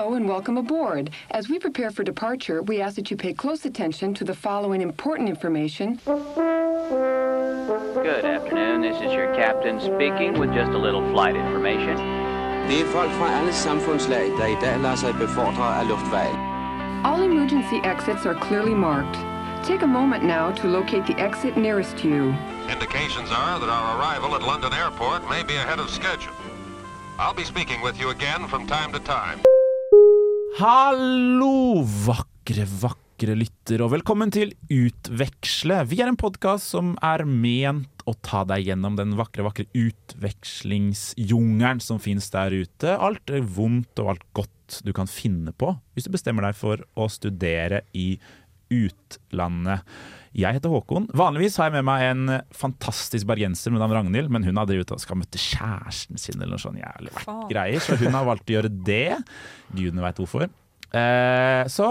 Hello and welcome aboard. As we prepare for departure, we ask that you pay close attention to the following important information. Good afternoon. This is your captain speaking with just a little flight information. Det er folk fra alle samfundslag, der i dag lar seg befordre av luftveien. All emergency exits are clearly marked. Take a moment now to locate the exit nearest you. Indications are that our arrival at London Airport may be ahead of schedule. I'll be speaking with you again from time to time. Hallo, vakre, vakre lytter, og velkommen til Utveksle. Vi er en podkast som er ment å ta deg gjennom den vakre, vakre utvekslingsjungelen som finnes der ute. Alt er vondt og alt godt du kan finne på hvis du bestemmer deg for å studere i utlandet. Jeg heter Håkon. Vanligvis har jeg med meg en fantastisk bergenser med navn Ragnhild, men hun har drevet og skal møte kjæresten sin eller noe sånn jævlig greier, så hun har valgt å gjøre det. Gudene veit hvorfor. Eh, så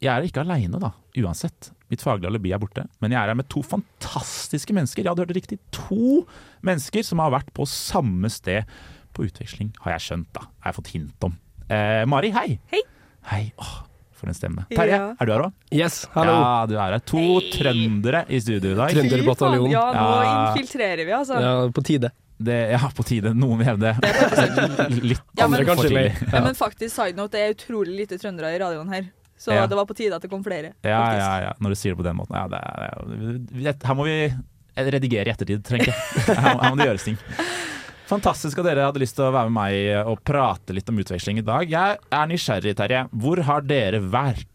jeg er ikke aleine, da, uansett. Mitt faglige alibi er borte. Men jeg er her med to fantastiske mennesker. Ja, du hørte riktig. To mennesker som har vært på samme sted på utveksling, har jeg skjønt, da. Har jeg fått hint om. Eh, Mari, hei. Hei. Hei. Åh, for en stemme. Terje, Ja. er du her òg? Yes, hallo. Ja, du er her. To trøndere i studio i dag. Trønderbataljonen. Ja, nå Ja. infiltrerer vi, altså. Ja, på tide. Det, ja, på tide. Noen vil hevde Litt Ja, men- andre Kanskje tidlig. Ja, men faktisk, side note, det er utrolig lite trøndere i radioen her. Så Ja. det var på tide at det kom flere. Ja, faktisk. ja, ja. Når du sier det på den måten. Ja, det er. Her må vi redigere i ettertid, trenger jeg. Her, her må det gjøres ting. Fantastisk at dere hadde lyst til å være med meg og prate litt om utveksling i dag. Jeg er nysgjerrig, Terje. Hvor har dere vært?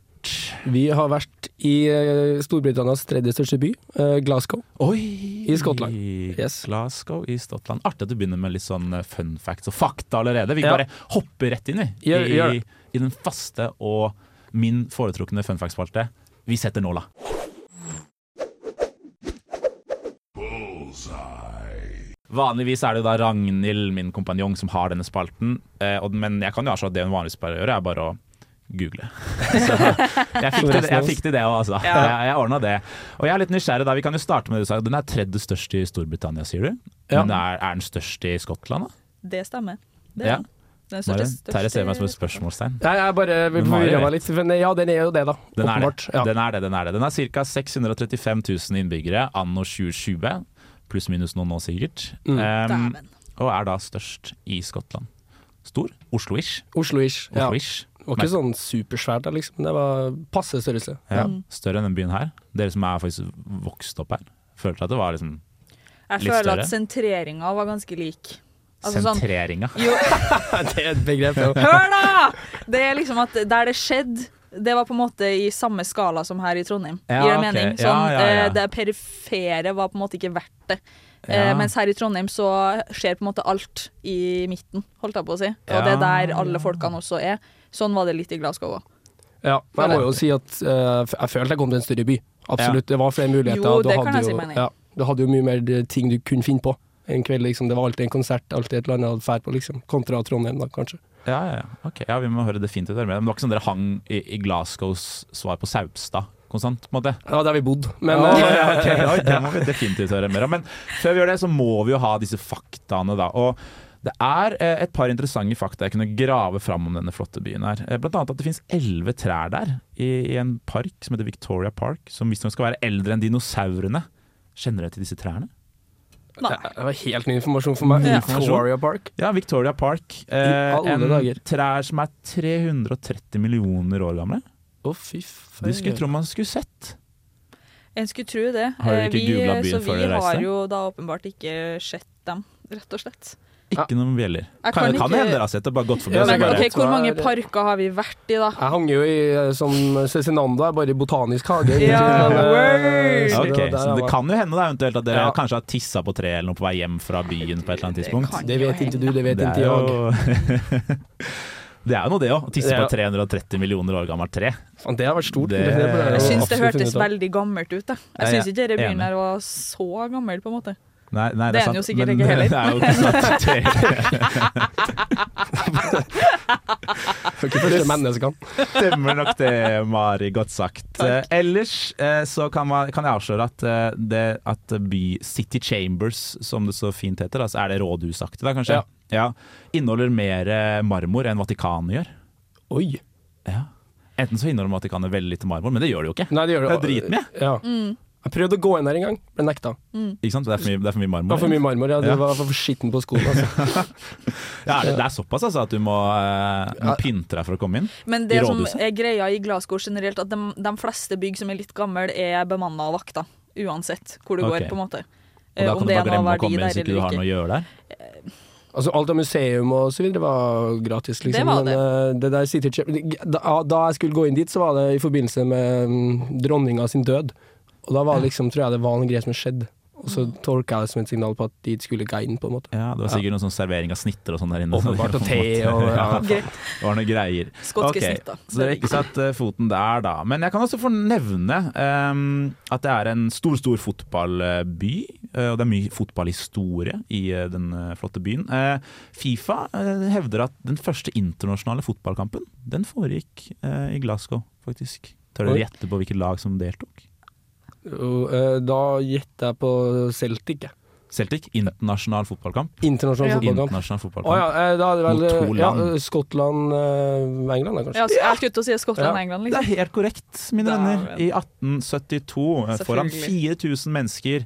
Vi har vært i eh, Storbritannias tredje største by, eh, Glasgow. Oi! I Skottland. Yes. Glasgow i Skottland. Artig at du begynner med litt sånn eh, fun facts og fakta allerede. Vi Ja. bare hopper rett inn, vi. Gjør- gjør I, I den faste og min foretrukne fun facts-spalte. Vi setter nåla. Vanligvis er det da Ragnhild, min kompanjong, som har denne spalten. Eh, men jeg kan jo avsløre at det hun vanligvis bare gjør, er bare å google. Så jeg fikk til, jeg fikk til det òg, altså. Ja. Jeg, jeg ordna det. Og jeg er litt nysgjerrig, da. Vi kan jo starte med det du sa. Den er tredje størst i Storbritannia, sier du? Ja. Men er, er den størst i Skottland, da? Det stemmer. Det Ja. er den største, største, Terje ser meg som et spørsmålstegn. Nei, jeg bare vil Men forvirre meg litt. Men ja, den er jo det, da. Den er det. Ja. Den er det, den er det. Den har ca. 635 000 innbyggere anno 2020. Pluss minus noen nå, sikkert. Mm. Um, og er da størst i Skottland. Stor. Oslo-ish. Oslo-ish. Ja. Oslo ja. Det var ikke sånn supersvært, liksom. Det var passe størrelse. Ja, Mm. Større enn den byen her. Dere som er faktisk vokst opp her. Følte at det var liksom Jeg litt føler at sentreringa var ganske lik. Altså sånn sentreringa. Jo, det er et begrep. jo. hør da! Det er liksom at der det skjedde det var på en måte i samme skala som her i Trondheim. Ja, Gir det okay. mening? Sånn, ja, ja. eh, Det perifere var på en måte ikke verdt det. Eh, Ja. mens her i Trondheim så skjer på en måte alt i midten, holdt jeg på å si. Og Ja, det er der alle folkene også er. Sånn var det litt i Glasgow òg. Ja, men jeg må jo si at uh, jeg følte jeg kom til en større by. Absolutt. Det var flere muligheter. Jo, det kan jeg si i. ja, Du hadde jo mye mer ting du kunne finne på. En kveld, liksom. Det var alltid en konsert, alltid et eller annet å dra på, liksom. Kontra Trondheim, da, kanskje. Ja, ja, ja. Okay, ja, vi må høre definitivt høre med. Men det var ikke sånn dere hang i, i Glasgows svar på Saupstad konstant, på en måte? Ja, der vi bodd. Men Ja, eh, ja, okay, ja, det må vi definitivt høre mer om. Men før vi gjør det, så må vi jo ha disse faktaene, da. Og det er eh, et par interessante fakta jeg kunne grave fram om denne flotte byen her. Eh, Blant annet at det finnes elleve trær der, i, i en park som heter Victoria Park, som visstnok skal være eldre enn dinosaurene. Kjenner dere til disse trærne? Nei. Det var helt ny informasjon for meg. Ja. Victoria Park. Ja, Victoria Park. Eh, alle en dager. trær som er 330 millioner år gamle. Å, fy faen. Du skulle tro man skulle sett. En skulle tro det. Har dere Eh, ikke vi, googlet byen så før vi dere reiste? har jo da åpenbart ikke sett dem, rett og slett. Ikke noen bjeller. Jeg Kan, kan kan ikke- hende dere har bare gått forbi. Ja, Men bare- okay, hvor mange parker har vi vært i, da? Jeg hang jo i eh, som Cezinando, bare i botanisk hage. Ja, eh! Ja, så ok, det så det kan jo hende da, eventuelt at dere Ja. kanskje har tissa på treet eller noe på vei hjem fra byen på et eller annet tidspunkt. Det. Det vet ikke du, det vet Det ikke jeg. jo Det er jo noe det òg. Å tisse på Ja. et 330 millioner år gammelt tre. Det har vært stort. Det- jeg Jeg syns det hørtes veldig gammelt ut. Da. Ja, Jeg syns ikke denne byen her var så gammel, på en måte. Nei, nei, Det er sant, den jo sikkert men ikke heller. Det er jo ikke sant. For ikke første menneskene. Stemmer nok det, Mari. Godt sagt. Eh, ellers eh, så kan, man, kan jeg avsløre at, eh, det, at by City Chambers, som det så fint heter, altså er det rådhusaktig da, kanskje? Ja. Inneholder mer eh, marmor enn Vatikanet gjør. Oi. Ja. Enten så inneholder de at de kan det veldig lite marmor, men det gjør det jo ikke. Nei, det gjør Det er dritmye. Ja. Mm. Jeg prøvde å gå inn der en gang, ble nekta. Ikke sant? Det er for mye, det er for mye Det var for mye marmor, ja. Det Ja. var for skitten på skoene. Altså. Ja, det, det er såpass altså, at du må, uh, må pynte deg for å komme inn. Men det som er greia i Glasgow generelt, at de, de fleste bygg som er litt gamle, er bemanna av vakter. Uansett hvor du okay. går, på en måte. Og Eh, da Om kan du bare glemme å komme inn der så ikke du har noe å gjøre der. Altså, alt av museum og så videre var gratis, liksom. Det var Men eh, det der sitter Chip da, da jeg skulle gå inn dit, så var det i forbindelse med mm, dronninga sin død. Og da var det liksom, tror jeg det var en greie som skjedde. Og så tolka jeg det som et signal på at de skulle guide inn, på en måte. Ja, Det var sikkert noen sånn servering av snitter og sånn der inne. Åpenbart, og te og ja. Det var noen greier. Skotske okay, snitter. Så dere har ikke satt eh, foten der, da. Men jeg kan også få nevne ehm, at det er en stor, stor fotballby. eh, og det er mye fotballhistorie i eh, den flotte byen. Eh, Fifa hevder at den første internasjonale fotballkampen, den foregikk i Glasgow, faktisk. Tør dere gjette på hvilket lag som deltok? Eh, da gjetter jeg på Celtic. jeg. Celtic, internasjonal fotballkamp. Internasjonal Ja. fotballkamp. Internasjonal fotballkamp. Oh, ja, eh, da vel Mot to land. ja, eh, Skottland, eh, England, kanskje. Ja, jeg skulle til å si Skottland Ja. Liksom. Det er liksom. helt korrekt, mine venner. I 1872, eh, foran 4000 mennesker,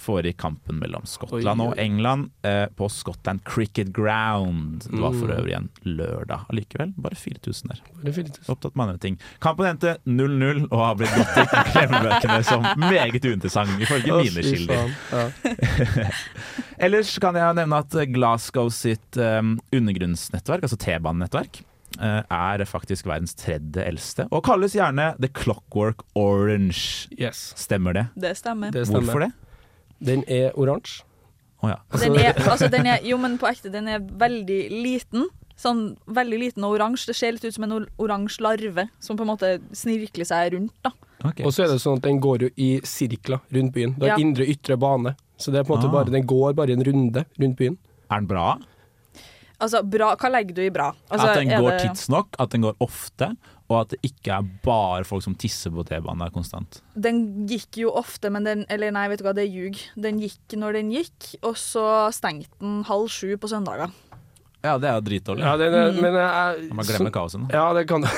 foregikk kampen mellom Skottland Oi, oi. og England eh, på Scotland Cricket Ground. Det var for Mm. øvrig en lørdag allikevel. Bare 4000 der. Er. Opptatt med andre ting. Kampen endte 0-0 og har blitt gått i klemmebøkene som meget uinteressant, ifølge mine kilder. Ja. Ellers kan jeg nevne at Glasgow sitt um, undergrunnsnettverk, altså T-banenettverk, eh, er faktisk verdens tredje eldste, og kalles gjerne The Clockwork Orange. Yes, Stemmer det? Det stemmer. det stemmer. Hvorfor det? Den er oransje. Oh, ja. Den er, altså, den er, jo, men på ekte, den er veldig liten. Sånn veldig liten og oransje. Det ser litt ut som en oransje larve som på en måte snirkler seg rundt. da. Okay. Og så er det sånn at den går jo i sirkler rundt byen. Det er Ja. indre ytre bane. Så det er på en måte Ah. bare, den går bare en runde rundt byen. Er den bra? Altså, bra, Hva legger du i bra? Altså, at den er går det- tidsnok, at den går ofte, og at det ikke er bare folk som tisser på T-banen der konstant. Den gikk jo ofte, men den Eller nei, vet du hva, det er ljug. Den gikk når den gikk, og så stengte den halv sju på søndager. Ja, det er jo dritdårlig. Ja, er, men jeg, Man glemmer kaoset nå. Ja, det kan du.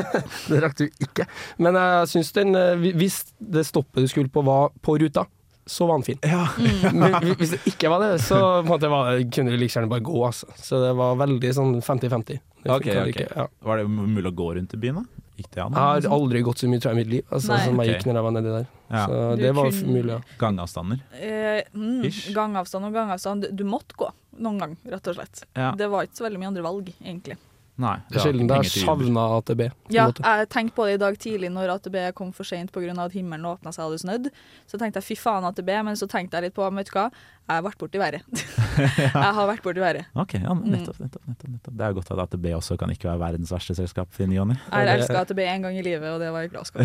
det rakk du ikke. Men jeg syns den eh, Hvis det stoppet du skulle på var på ruta, så var den fin. Ja, Men hvis det ikke var det, så på en måte var kunne du like gjerne bare gå. Altså. Så det var veldig sånn 50-50. Det okay, okay. ikke, Ja. Var det mulig å gå rundt i byen, da? Gikk det an? Jeg har aldri gått så mye tror jeg, i mitt liv altså, som jeg gikk når jeg var nedi der. Ja. Så Du det var kunne- mulig, ja. Gangavstander? Eh, mm, gangavstand og gangavstand. Du, du måtte gå noen gang, rett og slett. Ja. Det var ikke så veldig mye andre valg, egentlig. Nei. Det er sjelden det Uber. savna AtB. Ja, jeg tenkte på det i dag tidlig når AtB kom for seint pga. at himmelen åpna seg og hadde snødd. Så tenkte jeg fy faen AtB, men så tenkte jeg litt på vet du hva, jeg har vært borti været. jeg har vært borti været. Ok, ja, Mm. nettopp, nettopp, nettopp, nettopp. Det er godt at AtB også kan ikke være verdens verste selskap i ny og ne. Jeg elska AtB én gang i livet, og det var i Glasgow.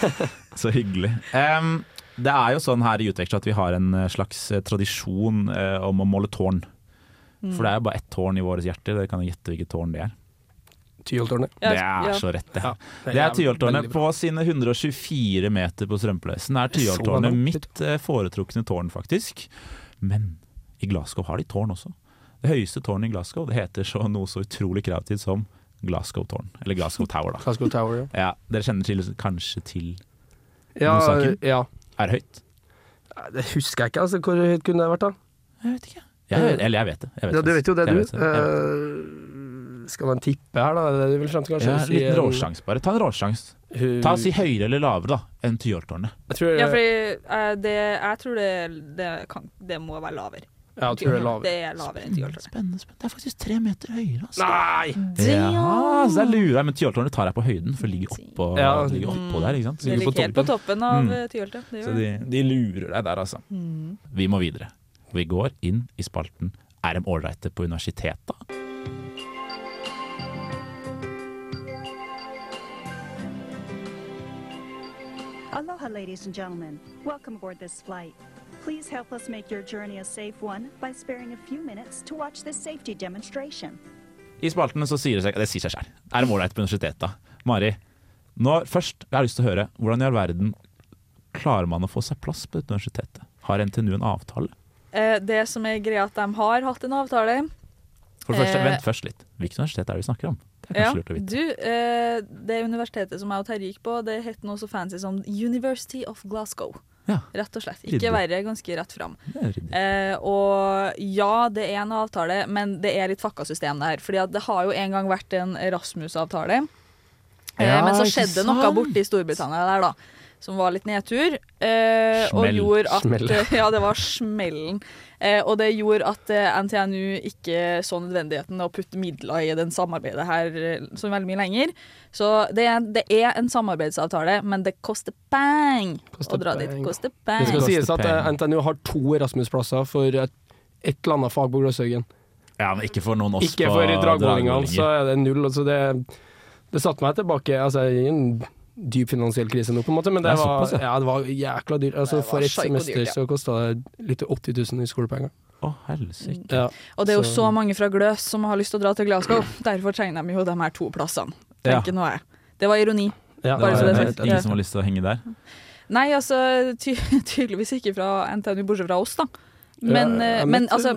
Så hyggelig. Um, det er jo sånn her i Utveksla at vi har en eh, slags eh, tradisjon eh, om å måle tårn. Mm. For det er jo bare ett tårn i våre hjerter. Dere kan jo gjette hvilket tårn det er. Tyholttårnet. Ja, det er så rett, det. Ja, Det er Tyholttårnet. På sine 124 meter på Strømpløysen er Det Tyholttårnet mitt eh, foretrukne tårn, faktisk. Men i Glasgow har de tårn også. Det høyeste tårnet i Glasgow det heter så noe så utrolig kreativt som Glasgow-tårn. Eller Glasgow Tower, da. Glasgow Tower, ja. Ja, Dere kjenner til, kanskje til Ja, saken? ja. Er det høyt? Det husker jeg ikke, altså. Hvor høyt kunne det vært, da? Jeg vet ikke. Jeg, eller jeg vet det. Jeg vet Ja, du vet jo det, Jeg du. vet det. Jeg vet det. Eh, skal man tippe her, da? Er det det frem til, kanskje? Ja, Si, liten eh, råsjanse, bare. Ta en råsjanse. Ta Si høyere eller lavere da enn Tyholttårnet. Jeg tror, Ja, fordi uh, det, jeg tror det, det, kan, det må være lavere. ja, jeg tror det er lavere. Det er lavere enn Tyholttårnet. Spennende, spennende. Det er faktisk tre meter høyere, altså. Nei! Ja, så der lurer jeg, men Tyholttårnet tar jeg på høyden, for det ligger oppå, Ja. ligger oppå der, ikke sant? Det ligger helt på toppen av Mm. Tyholt, ja. Det Så de, de lurer deg der, altså. Mm. Vi må videre. Vi går inn i spalten Er de ålreite på universitetet? Aloha, ladies and gentlemen. Welcome aboard this flight. Please help us make your journey a safe one by sparing a few minutes to watch this safety demonstration. I spalten så sier det seg Det sier seg selv. Er de ålreit på universitetet? Mari, nå, først jeg har lyst til å høre hvordan i all verden klarer man å få seg plass på dette universitetet? Har NTNU en avtale? Eh, det som er greia, at de har hatt en avtale. For det første, Eh. Vent først litt. Hvilket universitet er det vi snakker om? Det Ja, du, eh, det universitetet som jeg og Terje gikk på, det het noe så fancy som University of Glasgow. Ja. Rett og slett. Ikke verre, ganske rett fram. Det. Eh, og ja, det er en avtale, men det er litt fucka system der. Fordi det har jo en gang vært en Rasmus-avtale. Eh, men så skjedde noe borte i Storbritannia der, da. Som var litt nedtur. Eh, Smell. Og at Smell. Ja, det var smellen. Eh, og det gjorde at eh, NTNU ikke så nødvendigheten av å putte midler i den samarbeidet her eh, så veldig mye lenger. Så det er, det er en samarbeidsavtale, men det koster bang Koster å dra dit. bang. Det skal koster sies at eh. NTNU har to Erasmus-plasser for et, et eller annet fag på Gløshaugen. Ja, men ikke for noen oss Ikke på for dragvollingene, så er det null. Altså det, det satte meg tilbake altså, i en dyp finansiell krise nå, på en måte, men det, Det var, såpass, ja. ja, det var jækla dyrt. Altså, for et semester dyrt, ja. så kosta det litt 80 000 i skolepenger. Å, helsike. Ja. Og det er jo Så- så mange fra Gløs som har lyst til å dra til Glasgow. Derfor trenger de jo de her to plassene. Ja. Tenker nå jeg. Det var ironi. Ja, Det Bare var så det er det sagt. ingen som har lyst til å henge der. Nei, altså ty tydeligvis ikke fra NTNU, bortsett fra oss, da. Men, Ja, eh, men altså,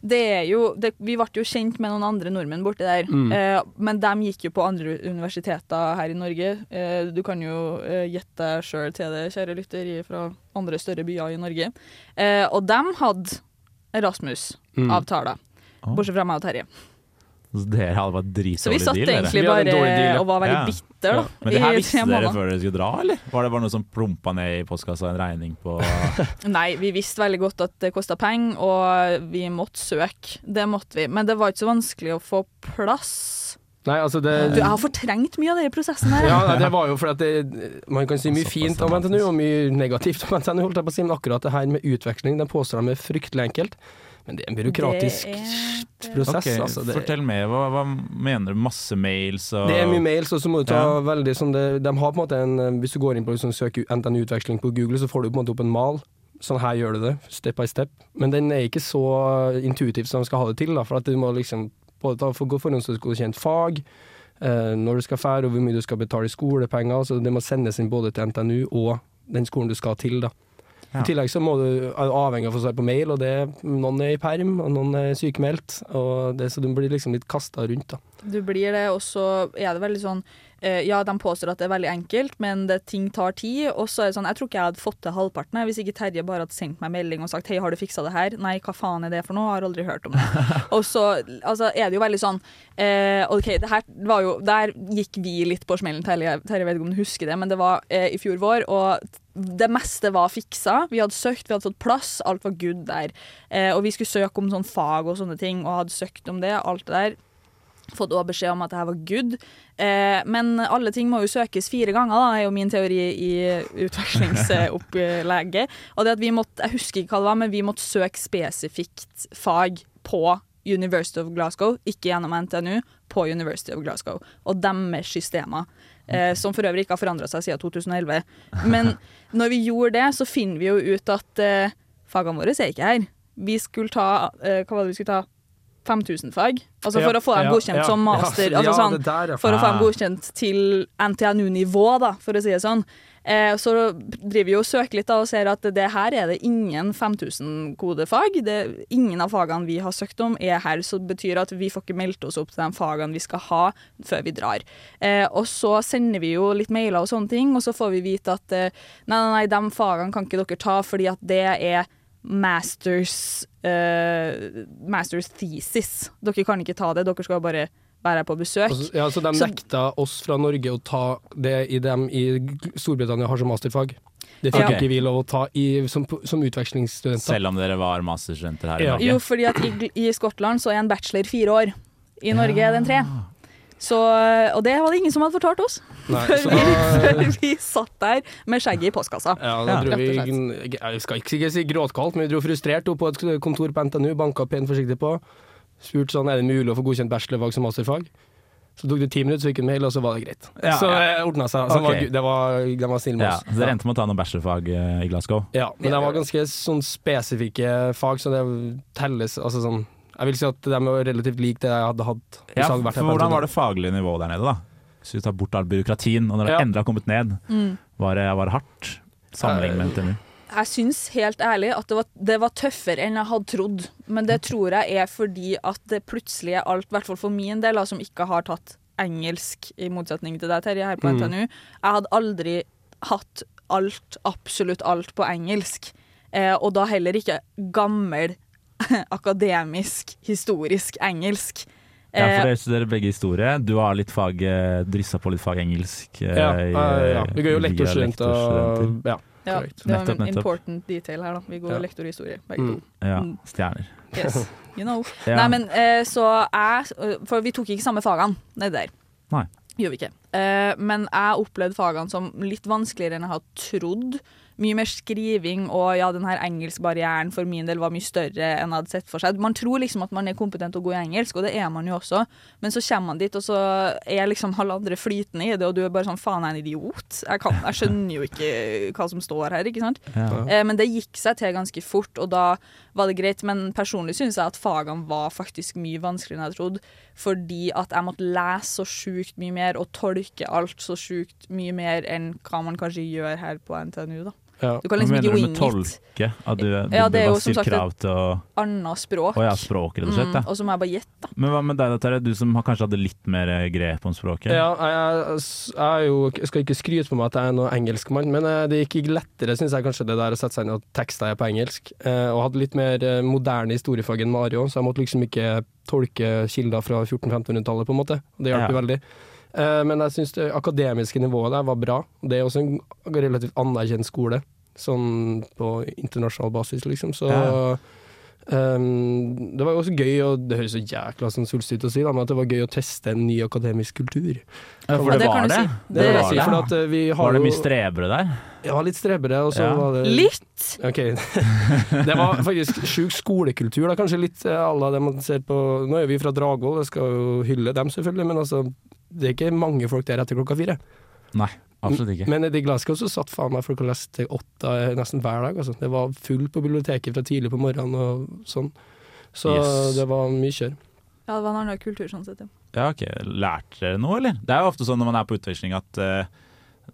det er jo det, Vi ble jo kjent med noen andre nordmenn borti der. Mm. Eh, men de gikk jo på andre universiteter her i Norge. Eh, du kan jo eh, gjette deg sjøl til det, kjære lytter, fra andre større byer i Norge. Eh, og de hadde Erasmus-avtaler. Å. Bortsett fra meg og Terje. Så dere hadde bare Så vi dritdårlig satt deal, egentlig Vi hadde en bare deal, og var veldig Ja. bitter, da. Men det her visste dere før dere skulle dra, eller? Var det bare noe som plumpa ned i postkassa en regning på Nei, vi visste veldig godt at det kosta penger, og vi måtte søke. Det måtte vi. Men det var ikke så vanskelig å få plass. Nei, altså det Du, jeg har fortrengt mye av denne prosessen her. ja, nei, det var jo fordi at det, Man kan si mye fint om. NTNU og mye negativt om NTNU, holdt jeg på å si, men akkurat det her med utveksling den påstår de er fryktelig enkelt. Men det er en byråkratisk Det er- prosess. Okay, altså, det, Fortell mer. Hva, hva mener du? Masse mails og det er mye mails, og så må du ta Ja. veldig sånn det, De har på en måte en eh, Hvis du går inn på liksom, søker NTNU-utveksling på Google, så får du på en måte opp en mal. Sånn her gjør du det, step by step. Men den er ikke så intuitiv som de skal ha det til. Da, for at du må liksom både ta for forhåndsgodkjent fag, eh, når du skal fære, og hvor mye du skal betale i skolepenger. Så det må sendes inn både til NTNU og den skolen du skal til. da. I tillegg så må du, avhengig av å få svar på mail, og det, noen er i perm, og noen er sykemeldt. Og det, så du blir liksom litt kasta rundt. da. Du blir det, og så er det veldig sånn eh, Ja, de påstår at det er veldig enkelt, men det, ting tar tid. Og så er det sånn Jeg tror ikke jeg hadde fått til halvparten hvis ikke Terje bare hadde sendt meg melding og sagt 'Hei, har du fiksa det her?' Nei, hva faen er det for noe? Jeg har aldri hørt om det. og så altså, er det jo veldig sånn eh, OK, det her var jo Der gikk vi litt på smellen, Terje. Terje vet ikke om du husker det, men det var eh, i fjor vår, og det meste var fiksa. Vi hadde søkt, vi hadde fått plass, alt var good der. Eh, og vi skulle søke om sånn fag og sånne ting, og hadde søkt om det, alt det der. Fått også beskjed om at det her var good. Eh, men alle ting må jo søkes fire ganger, da, er jo min teori i utvekslingsopplegget. Og det at vi måtte, jeg husker ikke hva det var, men vi måtte søke spesifikt fag på University of Glasgow, ikke gjennom NTNU, på University of Glasgow. Og deres systemer. Eh, som for øvrig ikke har forandra seg siden 2011. Men når vi gjorde det, så finner vi jo ut at eh, fagene våre er ikke her. Vi skulle ta eh, Hva var det vi skulle ta? 5000-fag. Altså for Ja, å få dem godkjent ja, som master. altså sånn, ja. for å få dem Ah. godkjent til NTNU-nivå, da, for å si det sånn. Eh, så driver vi og søker litt da, og ser at det her er det ingen 5000-kodefag. Ingen av fagene vi har søkt om er her, så det betyr at vi får ikke meldt oss opp til de fagene vi skal ha før vi drar. Eh, og så sender vi jo litt mailer og sånne ting, og så får vi vite at eh, nei, nei, nei, de fagene kan ikke dere ta fordi at det er masters eh, masters thesis. Dere kan ikke ta det, dere skal bare være her på besøk. Altså, Ja, så de Så- nekta oss fra Norge å ta det i dem i Storbritannia har som masterfag. Det fikk okay. ikke vi lov å ta i, som, som utvekslingsstudenter. Selv om dere var masterstudenter her i Ja. Norge? Jo, fordi at i, i Skottland så er en bachelor fire år. I Norge er den tre. Så, og det var det ingen som hadde fortalt oss Nei, før, vi, da, før vi satt der med skjegget i postkassa. ja, da Ja, dro vi Jeg skal ikke si gråtkaldt, men vi dro frustrert opp på et kontor på NTNU, banka pent forsiktig på. Spurte sånn er det mulig å få godkjent bachelorfag som masterfag. Så tok det ti minutter, så fikk hun mail, og så var det greit. Ja, så ja. det ordna seg. Så Ok. var, det var, de var snille med Ja, oss. så dere endte med å ta noen bachelorfag eh, i Glasgow? Ja, men de var ganske sånn spesifikke fag, så det telles altså sånn Jeg vil si at de var relativt like det jeg hadde hatt. Ja, for Hvordan var det faglige nivået der nede, da? Hvis vi tar bort all byråkratien, og når det Ja. endelig har kommet ned, Mm. var det, var det hardt sammenlignet med NTNU? Jeg syns helt ærlig at det var, det var tøffere enn jeg hadde trodd. Men det tror jeg er fordi at det plutselig er alt, i hvert fall for min del, som ikke har tatt engelsk, i motsetning til deg, Terje, her på Mm. NTNU. Jeg hadde aldri hatt alt, absolutt alt, på engelsk. Eh, og da heller ikke gammel, akademisk, historisk engelsk. Ja, for Eh, dere studerer begge historie. Du har litt fag, eh, dryssa på litt fag engelsk. eh, Ja, i- ja. Vi går jo lektorstudenter. Ja, ja, Correct. det var Nettopp, en nettopp. important detail her, da. Vi går Ja. lektor i historie, begge Mm. to. Ja, Mm. stjerner. Yes, you know. Ja. Nei, men eh, så jeg For vi tok ikke samme fagene nedi der. Nei. Gjør vi ikke. Eh, men jeg opplevde fagene som litt vanskeligere enn jeg hadde trodd. Mye mer skriving, og ja, den her engelskbarrieren for min del var mye større enn jeg hadde sett for seg. Man tror liksom at man er kompetent og gå i engelsk, og det er man jo også, men så kommer man dit, og så er liksom halvandre andre flytende i det, og du er bare sånn faen, jeg er en idiot. Jeg, kan, jeg skjønner jo ikke hva som står her, ikke sant. Ja. Eh, men det gikk seg til ganske fort, og da var det greit. Men personlig synes jeg at fagene var faktisk mye vanskeligere enn jeg trodde. Fordi at jeg måtte lese så sjukt mye mer og tolke alt så sjukt mye mer enn hva man kanskje gjør her på NTNU. da. Ja. Du kan Hva liksom mener ikke du med i et tolke? At du, du, Ja, det er jo som sagt krav til å annet språk. Å ja, språk, rett og slett. Mm, Ja. og så må jeg bare gjette. Men hva med deg, da, Terje? Du som har kanskje hadde litt mer eh, grep om språket? Ja, jeg, jeg, jeg, er jo, jeg skal ikke skryte på meg at jeg er noen engelskmann, men eh, det gikk lettere, syns jeg kanskje, det der å sette seg inn og tekster jeg på engelsk. Eh, og hadde litt mer moderne historiefag enn Mario, så jeg måtte liksom ikke tolke kilder fra 1400-1500-tallet, på en måte. Det hjalp jo Ja. veldig. Eh, men jeg syns det akademiske nivået der var bra. Det er også en relativt anerkjent skole, sånn på internasjonal basis, liksom. Så Ja. Um, det var jo også gøy, og det høres så jækla sånn ut å si, da, men at det var gøy å teste en ny akademisk kultur. Ja, for det, det var det. si. Det, Det var si, det. at eh, vi har Var det mye strebere der? Ja, litt strebere, og så Ja. var det Litt! Ok. det var faktisk sjuk skolekultur, da. Kanskje litt eh, à la det man ser på Nå er vi fra Dragvoll, jeg skal jo hylle dem selvfølgelig, men altså det er ikke mange folk der etter klokka fire. Nei, absolutt ikke. Men i Glasgow så satt faen meg folk og leste til åtte nesten hver dag. Altså. Det var fullt på biblioteket fra tidlig på morgenen og sånn. Så Yes. det var mye kjør. Ja, det var en annen kultur, sånn sett. Ja. Ja, ok. Lærte dere noe, eller? Det er jo ofte sånn når man er på utveksling at uh,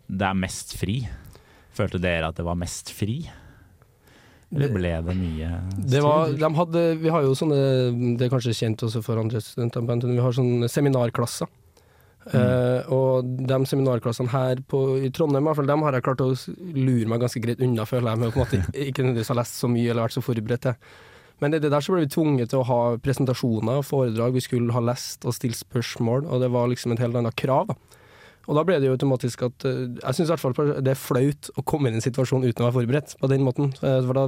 det er mest fri. Følte dere at det var mest fri? Eller ble det mye Det var, de hadde, vi har jo sånne, det er kanskje kjent også for andre studenter på vi har sånne seminarklasser. Eh, og de seminarklassene her på, i Trondheim i hvert fall, dem har jeg klart å lure meg ganske greit unna, føler jeg, med å på en måte ikke- nødvendigvis ha lest så mye eller vært så forberedt til. Men i det der så ble vi tvunget til å ha presentasjoner og foredrag, vi skulle ha lest og stilt spørsmål, og det var liksom et helt annet krav. da. Og da ble det jo automatisk at eh, Jeg syns i hvert fall det er flaut å komme inn i en situasjon uten å være forberedt på den måten. Eh, For da,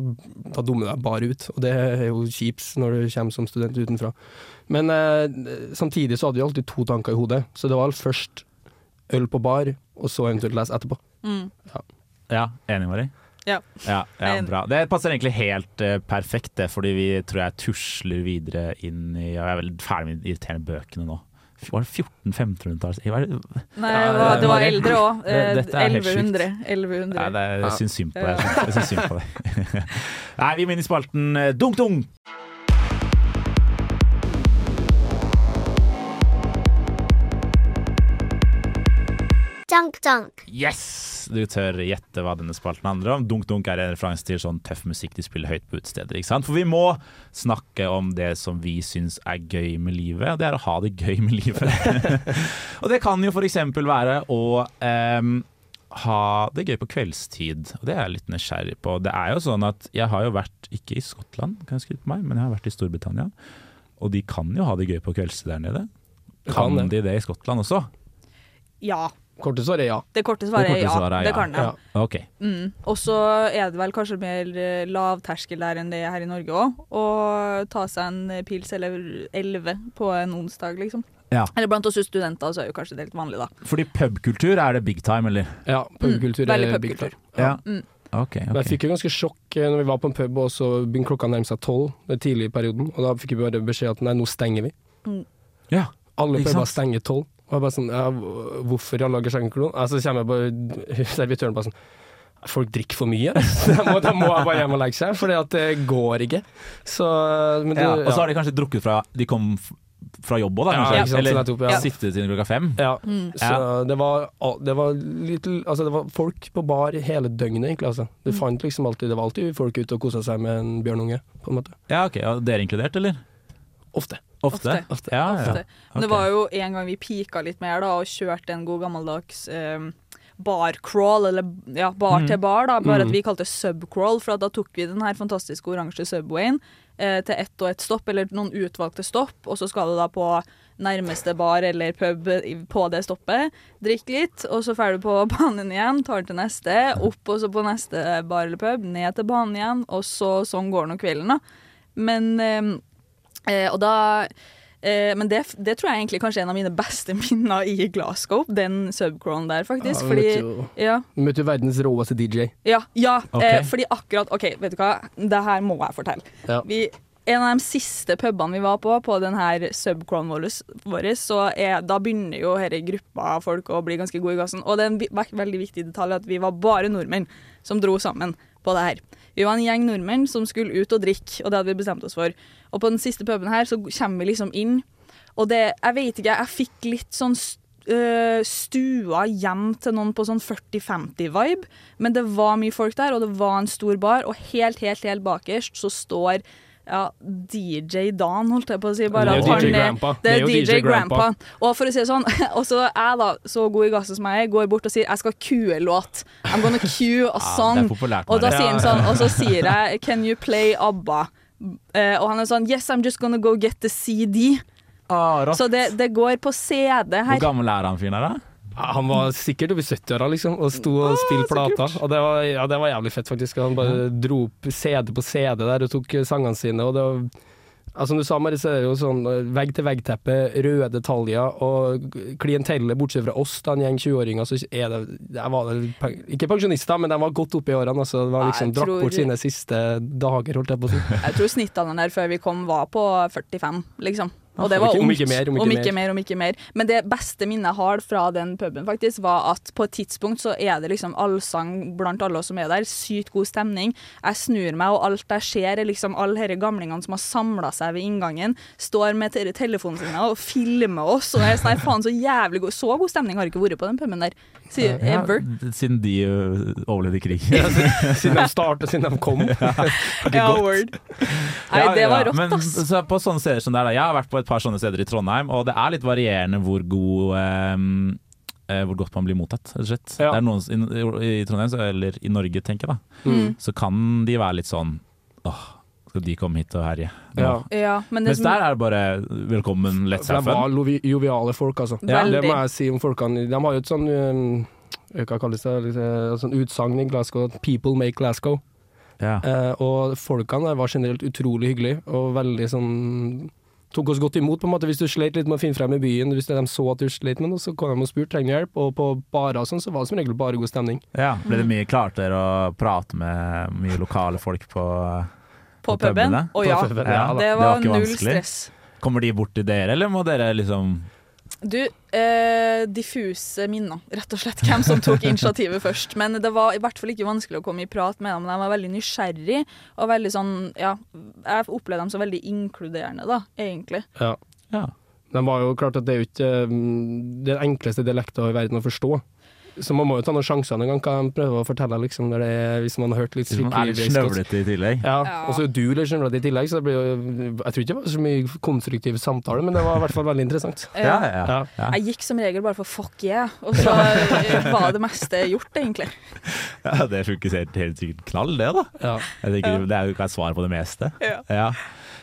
da dummer du deg bare ut, og det er jo kjipt når du kommer som student utenfra. Men eh, samtidig så hadde vi alltid to tanker i hodet, så det var først øl på bar, og så eventuelt lese etterpå. Mm. Ja, enig, Mari? Ja. Ja, ja, bra. Det passer egentlig helt uh, perfekt, det, fordi vi tror jeg tusler videre inn i ja, Jeg er vel ferdig med de irriterende bøkene nå. Var det 1400-1500-talls Hva er det? Nei, Ja, det var, det var eldre òg. Det- dette er helt 1100. 1100. Nei, det er, jeg syns synd på deg. Jeg syns synd på deg. Nei, vi må inn i spalten eh, Dunk Dunk! Dunk dunk. Yes! Du tør gjette hva denne spalten handler om. Dunk Dunk er en referanse til sånn tøff musikk de spiller høyt på utesteder. ikke sant? For vi må snakke om det som vi syns er gøy med livet, og det er å ha det gøy med livet. og det kan jo f.eks. være å um, ha det gøy på kveldstid, og det er jeg litt nysgjerrig på. Det er jo sånn at jeg har jo vært, ikke i Skottland, kan jeg skryte på meg, men jeg har vært i Storbritannia. Og de kan jo ha det gøy på kveldstid der nede. Kan Kan de det i Skottland også? Ja. Korte svaret er ja. Det korte svaret korte er ja. svaret er Det kan de. Ja. Okay. Mm. Og så er det vel kanskje mer eh, lavterskel der enn det er her i Norge òg. Å ta seg en pils eller elleve på en onsdag, liksom. Ja. Eller blant oss studenter så er jo kanskje det helt vanlig, da. Fordi pubkultur er det big time, eller? Ja, pubkultur Mm, er er big time. Ja. Mm. Okay, Men jeg fikk jo ganske sjokk eh, når vi var på en pub, og så begynte klokka å nærme seg tolv. den tidlige perioden. Og da fikk vi bare beskjed at nei, nå stenger vi. Ja. Alle puber stenger tolv. Og jeg bare sånn ja, Hvorfor i alle dager Og så kommer jeg bare servitøren bare sånn Folk drikker for mye. Da må, da må jeg bare hjem og legge seg, for det går ikke. Så men det, Ja, og så har de kanskje drukket fra De kom fra jobb òg, da? Ja, sant, Eller nettopp, ja. sittet til klokka fem? ja. Mm. Så det var, det var litt Altså, det var folk på bar hele døgnet, egentlig. Altså. Du fant liksom alltid Det var alltid folk ute og kosa seg med en bjørnunge, på en måte. Ja, ok. Og dere inkludert, eller? Ofte. Ofte? Ofte. Ja, ja. Ofte. Men det var jo en gang vi pika litt mer da, og kjørte en god gammeldags eh, barcrawl, eller ja, bar Mm. til bar, da, bare Mm. at vi kalte det subcrawl, for at da tok vi den her fantastiske oransje subwayen eh, til ett og ett stopp, eller noen utvalgte stopp, og så skal du da på nærmeste bar eller pub på det stoppet, drikke litt, og så drar du på banen igjen, tar den til neste, opp og så på neste bar eller pub, ned til banen igjen, og så sånn går nå kvelden, da. Men eh, Og da eh, Men det, det tror jeg egentlig kanskje er en av mine beste minner i Glasgow, den subcrawlen der, faktisk. Ja, fordi vet jo- ja, møter jo verdens råeste DJ. ja, ja okay. eh, fordi akkurat OK, vet du hva, det her må jeg fortelle. Ja. Vi, en av de siste pubene vi var på, på den her subcrawlen vår, vår, så er, da begynner jo denne gruppa folk å bli ganske gode i gassen. Og det er en veldig viktig detalj at vi var bare nordmenn som dro sammen på det her. Vi var en gjeng nordmenn som skulle ut og drikke, og det hadde vi bestemt oss for. Og på den siste puben her så kommer vi liksom inn, og det Jeg vet ikke, jeg fikk litt sånn øh, stua hjem til noen på sånn 40-50-vibe, men det var mye folk der, og det var en stor bar, og helt, helt, helt bakerst så står ja, DJ Dan, holdt jeg på å si. Bare Det er jo DJ Grandpa. Det er jo DJ Grandpa. Og for å si det sånn, også er jeg da så god i gassen som jeg er, går bort og sier jeg skal cue låt. I'm gonna cue a song. det er og da sier han sånn, og så sier jeg Can you play ABBA? Uh, og han er sånn Yes, I'm just gonna go get the CD. så det, det går på CD her. Hvor gammel er han fyren her, da? Han var sikkert oppi 70-åra liksom, og sto og spilte plater. Og det var, ja, det var jævlig fett, faktisk. Han bare dro opp CD på CD der og tok eh, sangene sine. Og det var, ja, som du sa, Mari, så er det jo sånn vegg-til-vegg-teppe, røde detaljer, og klientellet, bortsett fra oss, da, en gjeng 20-åringer, så er det det var det Ikke pensjonister, men de var godt oppe i årene. Altså, det var liksom Drakk tror- bort sine siste dager, holdt jeg på å si. Jeg tror snittalderen der før vi kom var på 45, liksom. Og det var om ikke mer, om ikke om ikke mer. om ikke mer. Men det beste minnet jeg har fra den puben, faktisk, var at på et tidspunkt så er det liksom allsang blant alle oss som er der. Sykt god stemning. Jeg snur meg, og alt jeg ser, er liksom alle disse gamlingene som har samla seg ved inngangen, står med te- telefonen sin og filmer oss. Og jeg er sånn, faen, så jævlig god Så god stemning har ikke vært på den puben der. Sier, Ja, ever. siden de overlevde krig. Siden de startet, siden de kom. Ja, word. Nei, det var rått, Men, ass. Så på sånne steder som det er, da, Jeg har vært på et par sånne steder i Trondheim, og det er litt varierende hvor god eh, hvor godt man blir mottatt, rett og slett. Det er noen, i, I Trondheim, eller i Norge, tenker jeg, da, Mm. så kan de være litt sånn Åh, skal de komme hit og herje? Ja. Ja, men Mens som- der er det bare velkommen, let's have fun'. de var joviale folk, altså. Ja. Det må jeg si om folkene. De har jo et sånn um, hva kalles det, eh, sånn utsagn i Glasgow 'People make Glasgow'. Ja. Eh, og folkene der var generelt utrolig hyggelige og veldig sånn Tok oss godt imot, på en måte hvis du slet litt med å finne frem i byen. Hvis de så at du slet med noe, så kom de og spurte trenger hjelp. Og på barer og sånn, så var det som regel bare god stemning. Ja, ble det mye klart der å prate med mye lokale folk på På puben? Å oh, ja. Puben, ja. Det var ikke null vanskelig. stress. Kommer de bort til dere, eller må dere liksom Du, eh, diffuse minner, rett og slett. Hvem som tok initiativet først. Men det var i hvert fall ikke vanskelig å komme i prat med dem. De var veldig nysgjerrig og veldig sånn Ja, jeg opplevde dem som veldig inkluderende, da, egentlig. Ja. Ja. De var jo klart at det er jo ikke um, den enkleste dialekta i verden å forstå. Så man må jo ta noen sjanser noen gang, hva de prøver å fortelle, liksom, når det hvis man har hørt litt Hvis man er litt snøvlete i tillegg? Ja, Ja. og så er du litt snøvlete i tillegg, så det blir jo Jeg tror ikke det var så mye konstruktiv samtale, men det var i hvert fall veldig interessant. Ja, ja, ja. Ja. ja. Jeg gikk som regel bare for fuck yeah, og så var det meste gjort, egentlig. ja det funker helt, helt sikkert knall, det, da. Ja. Jeg tenker, Det er jo ikke et svar på det meste. Ja.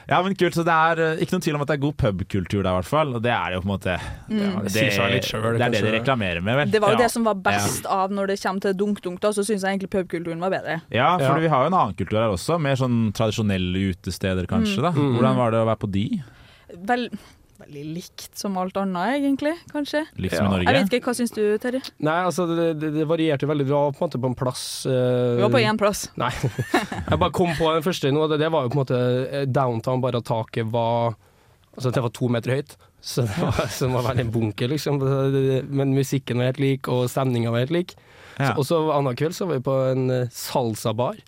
Ja. Men kult, så Det er eh, ikke noen tvil om at det er god pubkultur der, i hvert fall. Og det er jo på en måte Mm. det, det, selv, det er det de reklamerer med, vel. Det var jo ja. det som var best av når det kommer til dunk-dunk, da, så syns jeg egentlig pubkulturen var bedre. Ja, for Ja. vi har jo en annen kultur her også. Mer sånn tradisjonelle utesteder, kanskje. da Mm. Hvordan var det å være på de? Vel, veldig likt som alt annet, egentlig, kanskje. Liksom Ja. i Norge? Jeg vet ikke, hva syns du, Terje? Nei, altså, det, det, det varierte veldig. Vi var på en måte på en plass uh... Vi var på én plass. Nei. Jeg bare kom på den første nå, det, det var jo på en måte eh, downtown, bare at taket var Altså det var to meter høyt, så det var, så det var veldig en bunker, liksom. Men musikken var helt lik, og stemninga var helt lik. Ja. Og så annen kveld så var vi på en eh, salsabar,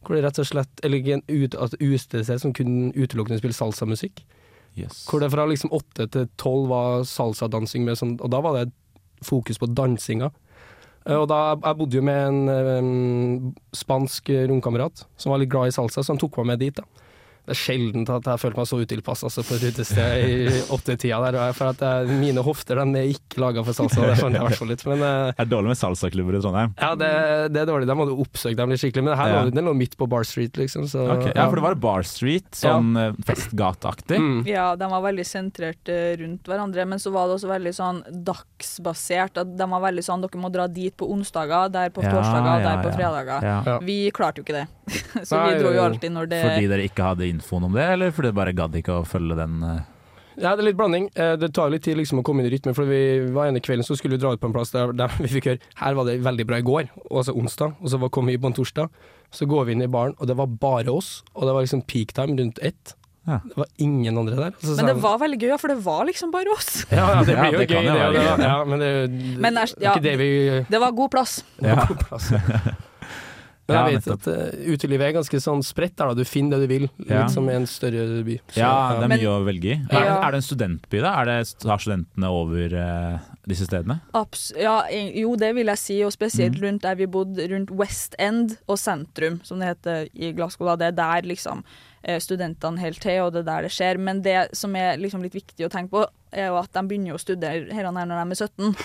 hvor det rett og slett Eller et utested som kun utelukkende spiller salsamusikk. Yes. Hvor det fra liksom åtte til tolv var salsadansing sånn Og da var det fokus på dansinga. Eh, Og da, jeg bodde jo med en, eh, spansk romkamerat som var litt glad i salsa, så han tok meg med dit. da. Det er sjelden at jeg har følt meg så utilpass altså, på et utested i åttetida der. For at jeg, mine hofter de er ikke laga for salsa, det fant jeg i hvert fall litt. Men uh, Det er dårlig med salsaklubber i Trondheim. ja, det, det er dårlig. De du oppsøke dem litt skikkelig. Men her Ja. lå det lå midt på Bar Street, liksom. Så, okay. Ja, for det var Bar Street, sånn ja. festgateaktig. Mm. Ja, de var veldig sentrert eh, rundt hverandre, men så var det også veldig sånn dagsbasert. At de var veldig sånn dere må dra dit på onsdager, der på Ja, torsdager, der på ja. fredager. Ja. Ja. Vi klarte jo ikke det. så Nei, vi dro jo alltid når det Fordi dere ikke hadde infoen om det, eller fordi du bare gadd ikke å følge den eh, Ja, det er litt blanding. Eh, Det tar litt tid liksom å komme inn i rytmen, for vi var ene kvelden så skulle vi dra ut på en plass der, der vi fikk høre her var det veldig bra i går, altså onsdag, og så var- kom vi på en torsdag. Så går vi inn i baren, og det var bare oss, og det var liksom peak time rundt ett. Ja. Det var ingen andre der. Og så Men det var veldig gøy, for det var liksom bare oss. ja, ja, det blir jo det gøy, jo det. det, gøy, ja. ja, men det, Men er- det er ikke det vi Det var god plass. Ja. på plass. Men Ja, jeg vet nettopp. at uh, utelivet er ganske sånn spredt der, da. Du finner det du vil, litt som i en større by. Så, Ja, det er Men- mye å velge i. Er, Ja. er det en studentby, da? Er det, har studentene over uh, disse stedene? Abs ja, jo, det vil jeg si, og spesielt Mm. rundt der vi bodde, rundt West End og sentrum, som det heter i Glasgow. Da. Det er der liksom eh, studentene helt til, og det er der det skjer. Men det som er liksom litt viktig å tenke på, er jo at de begynner å studere her og der når de er 17.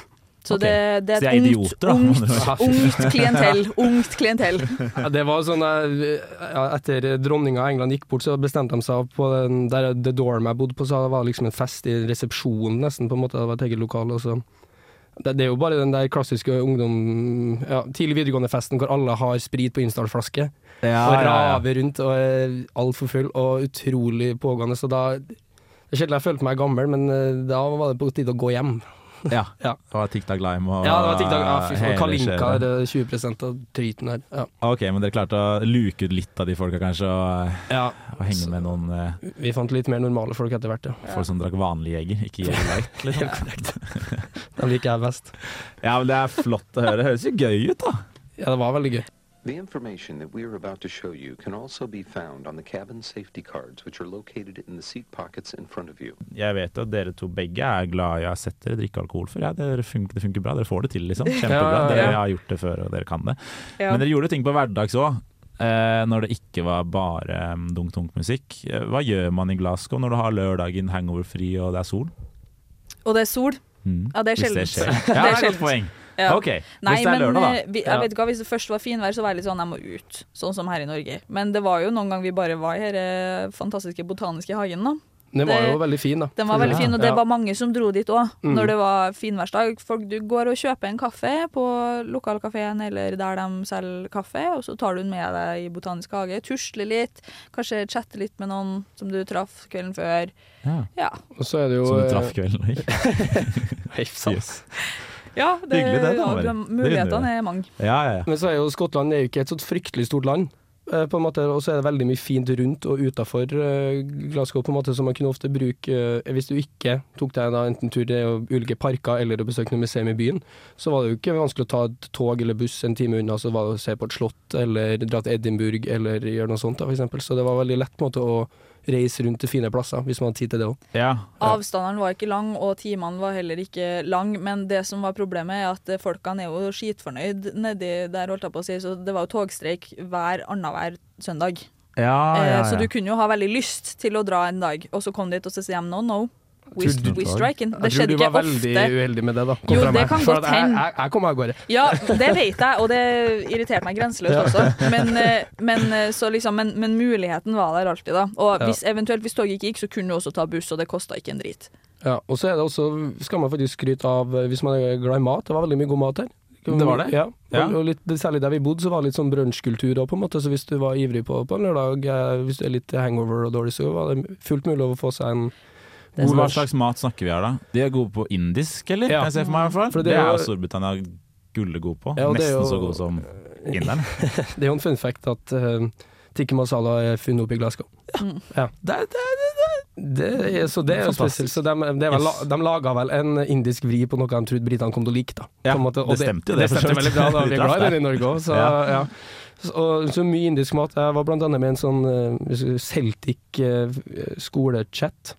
Så okay. det, det er et ungt, idioter, da. ungt, ungt klientell. Ungt klientell. Ja, det var sånn eh, ja, Etter dronninga av England gikk bort, så bestemte de seg på den der The Dorm jeg bodde på, så det var liksom en fest i resepsjonen, nesten, på en måte. Det var et eget lokal. Og så. Det, det er jo bare den der klassiske ungdom... Ja, tidlig videregående-festen hvor alle har sprit på Install-flaske. Ja, og raver rundt og er altfor full og utrolig pågående. Så da Det er sjelden jeg følte meg gammel, men eh, da var det på tide å gå hjem. Ja. Ja. Det var TikTok Lime og Ja, det var TikTok. Ja, fy hele Kalinka er eh, 20% av driten her. Ja. Ok, men dere klarte å luke ut litt av de folka, kanskje, og, ja. og henge med noen uh, Vi fant litt mer normale folk etter hvert, ja. folk som drakk vanlig jeger, ikke Jeger Light. Liksom. Den liker jeg best. Ja, men det er flott å høre. Det høres jo gøy ut, da. Ja, det var veldig gøy. The information that we are about to show you can also be found on the cabin safety cards, which are located in the seat pockets in front of you. Jeg vet at dere to begge er glad i å ha sett dere drikke alkohol før. Ja, det funker, det funker bra. Dere får det til, liksom. Kjempebra. Ja, ja, ja. Dere har gjort det før, og dere kan det. Ja. Men dere gjorde ting på hverdags òg. Eh, når det ikke var bare um, dunk-dunk-musikk. Eh, hva gjør man i Glasgow når du har lørdagen hangover-fri og det er sol? Og det er sol. Mm. Ja, det er Hvis sjeldent. skjer. Ja, det er et godt poeng. Ja. Ok, Nei, hvis det er men lørdag, eh, da. vi, Ja. jeg vet ikke hva, Hvis det først var finvær, så var jeg litt sånn jeg må ut. Sånn som her i Norge. Men det var jo noen ganger vi bare var i denne fantastiske botaniske hagen. da Den var Det- jo veldig fin, da. Den var veldig fin, og det Ja. var mange som dro dit òg, Mm. når det var finværsdag. Folk, du går og kjøper en kaffe på lokalkafeen eller der de selger kaffe, og så tar du den med deg i Botanisk hage. Tusler litt, kanskje chatter litt med noen som du traff kvelden før. Ja. Ja. Og så er det jo Som du eh, traff kvelden. Hei, sant. Yes. Ja det, Hyggelig det, da, ja, Mulighetene er mange. Ja, ja, ja. Men så er jo Skottland er jo ikke et sånt fryktelig stort land. eh, På en måte, og så er det veldig mye fint rundt og utafor Glasgow, på en måte, som man kunne ofte bruke eh, Hvis du ikke tok deg da enten tur til ulike parker eller å besøke noe museum i byen, så var det jo ikke vanskelig å ta et tog eller buss en time unna, så var det å se på et slott eller dra til Edinburgh eller gjøre noe sånt, da, for eksempel. Så det var veldig lett måte å reise rundt til fine plasser, hvis man hadde tid til det òg. ja. Avstandene var ikke lang, og timene var heller ikke lang, men det som var problemet er at folkene er jo skitfornøyd nedi der, holdt jeg på å si, så det var jo togstreik hver annenhver søndag. Ja, Eh, ja, Så du kunne jo ha veldig lyst til å dra en dag, og så kom dit og så sier de no, no, we, Tror du- we striking. Det Jeg tror du var veldig ofte. uheldig med det, da. Jo, det kan For godt hende. jeg, jeg kom av gårde. Ja, det vet jeg, og det irriterte meg grenseløst også. Men, eh, men, eh, så liksom, men, men muligheten var der alltid, da. Og hvis, eventuelt hvis toget ikke gikk, så kunne du også ta buss, og det kosta ikke en drit. Ja, og så er det også, skal man faktisk skryte av eh, hvis man er glad i mat. Det var veldig mye god mat her. Det var det? Ja, Ja. og litt, særlig der vi bodde, så var det litt sånn brunsjkultur òg, på en måte. Så hvis du var ivrig på, på en lørdag, hvis du er litt hangover og dårlig, så var det fullt mulig å få seg en Hva slags mat snakker vi her, da? De er gode på indisk, eller? Ja. Kan jeg se for meg, i hvert fall. For det, det er er jo Storbritannia gulle god på. Ja, det Nesten jo- så god som inderen. Det er jo en fun fact at uh, tikki masala er funnet opp i Glasgow. Ja. Ja. Det, det, Det er, så det er jo spesielt. Så de, det er vel, Yes. de laga vel en indisk vri på noe de trodde britene kom til å like. Da, Ja, på en måte. Og det stemte jo det, Det stemte veldig bra, da. Vi er glad i den i Norge òg, så Ja. ja. Så, og, så mye indisk mat. Jeg var blant annet med en sånn uh, Celtic uh, skolechat.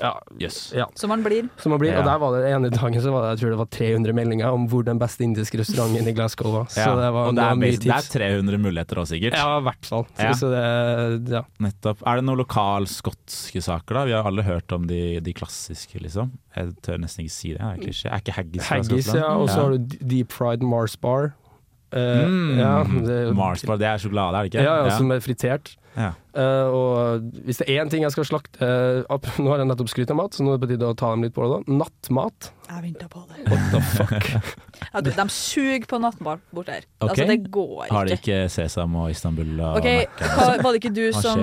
Ja. Yes. ja. Som man blir. Som man blir. Ja. Og der var det ene dagen så var det, jeg tror det var 300 meldinger om hvor den beste indiske restauranten i Glasgow var. Så Ja, det var, og det er, mye tips. det er 300 muligheter òg, sikkert. Ja, i hvert fall. Så, Ja. så det, ja. Nettopp. Er det noen lokalskotske saker, da? Vi har alle hørt om de, de klassiske, liksom. Jeg tør nesten ikke si det. Er klisjé. er ikke haggis fra Haggis, ja. Og så har du deep fried Mars bar. Eh, Mm. ja, det, Mars det er sjokolade, er det ikke? Ja, ja, som er fritert. Ja. Uh, og hvis det er én ting jeg skal slakte uh, opp, Nå har jeg nettopp skrytt av mat, så nå er det på tide å ta dem litt på det. da Nattmat. Jeg venta på det. What the fuck? Ja, du, de suger på nattmat bort her. Okay. Altså, det går ikke. Har de ikke Sesam og Istanbul og Ok, Mac-en? Var det ikke du som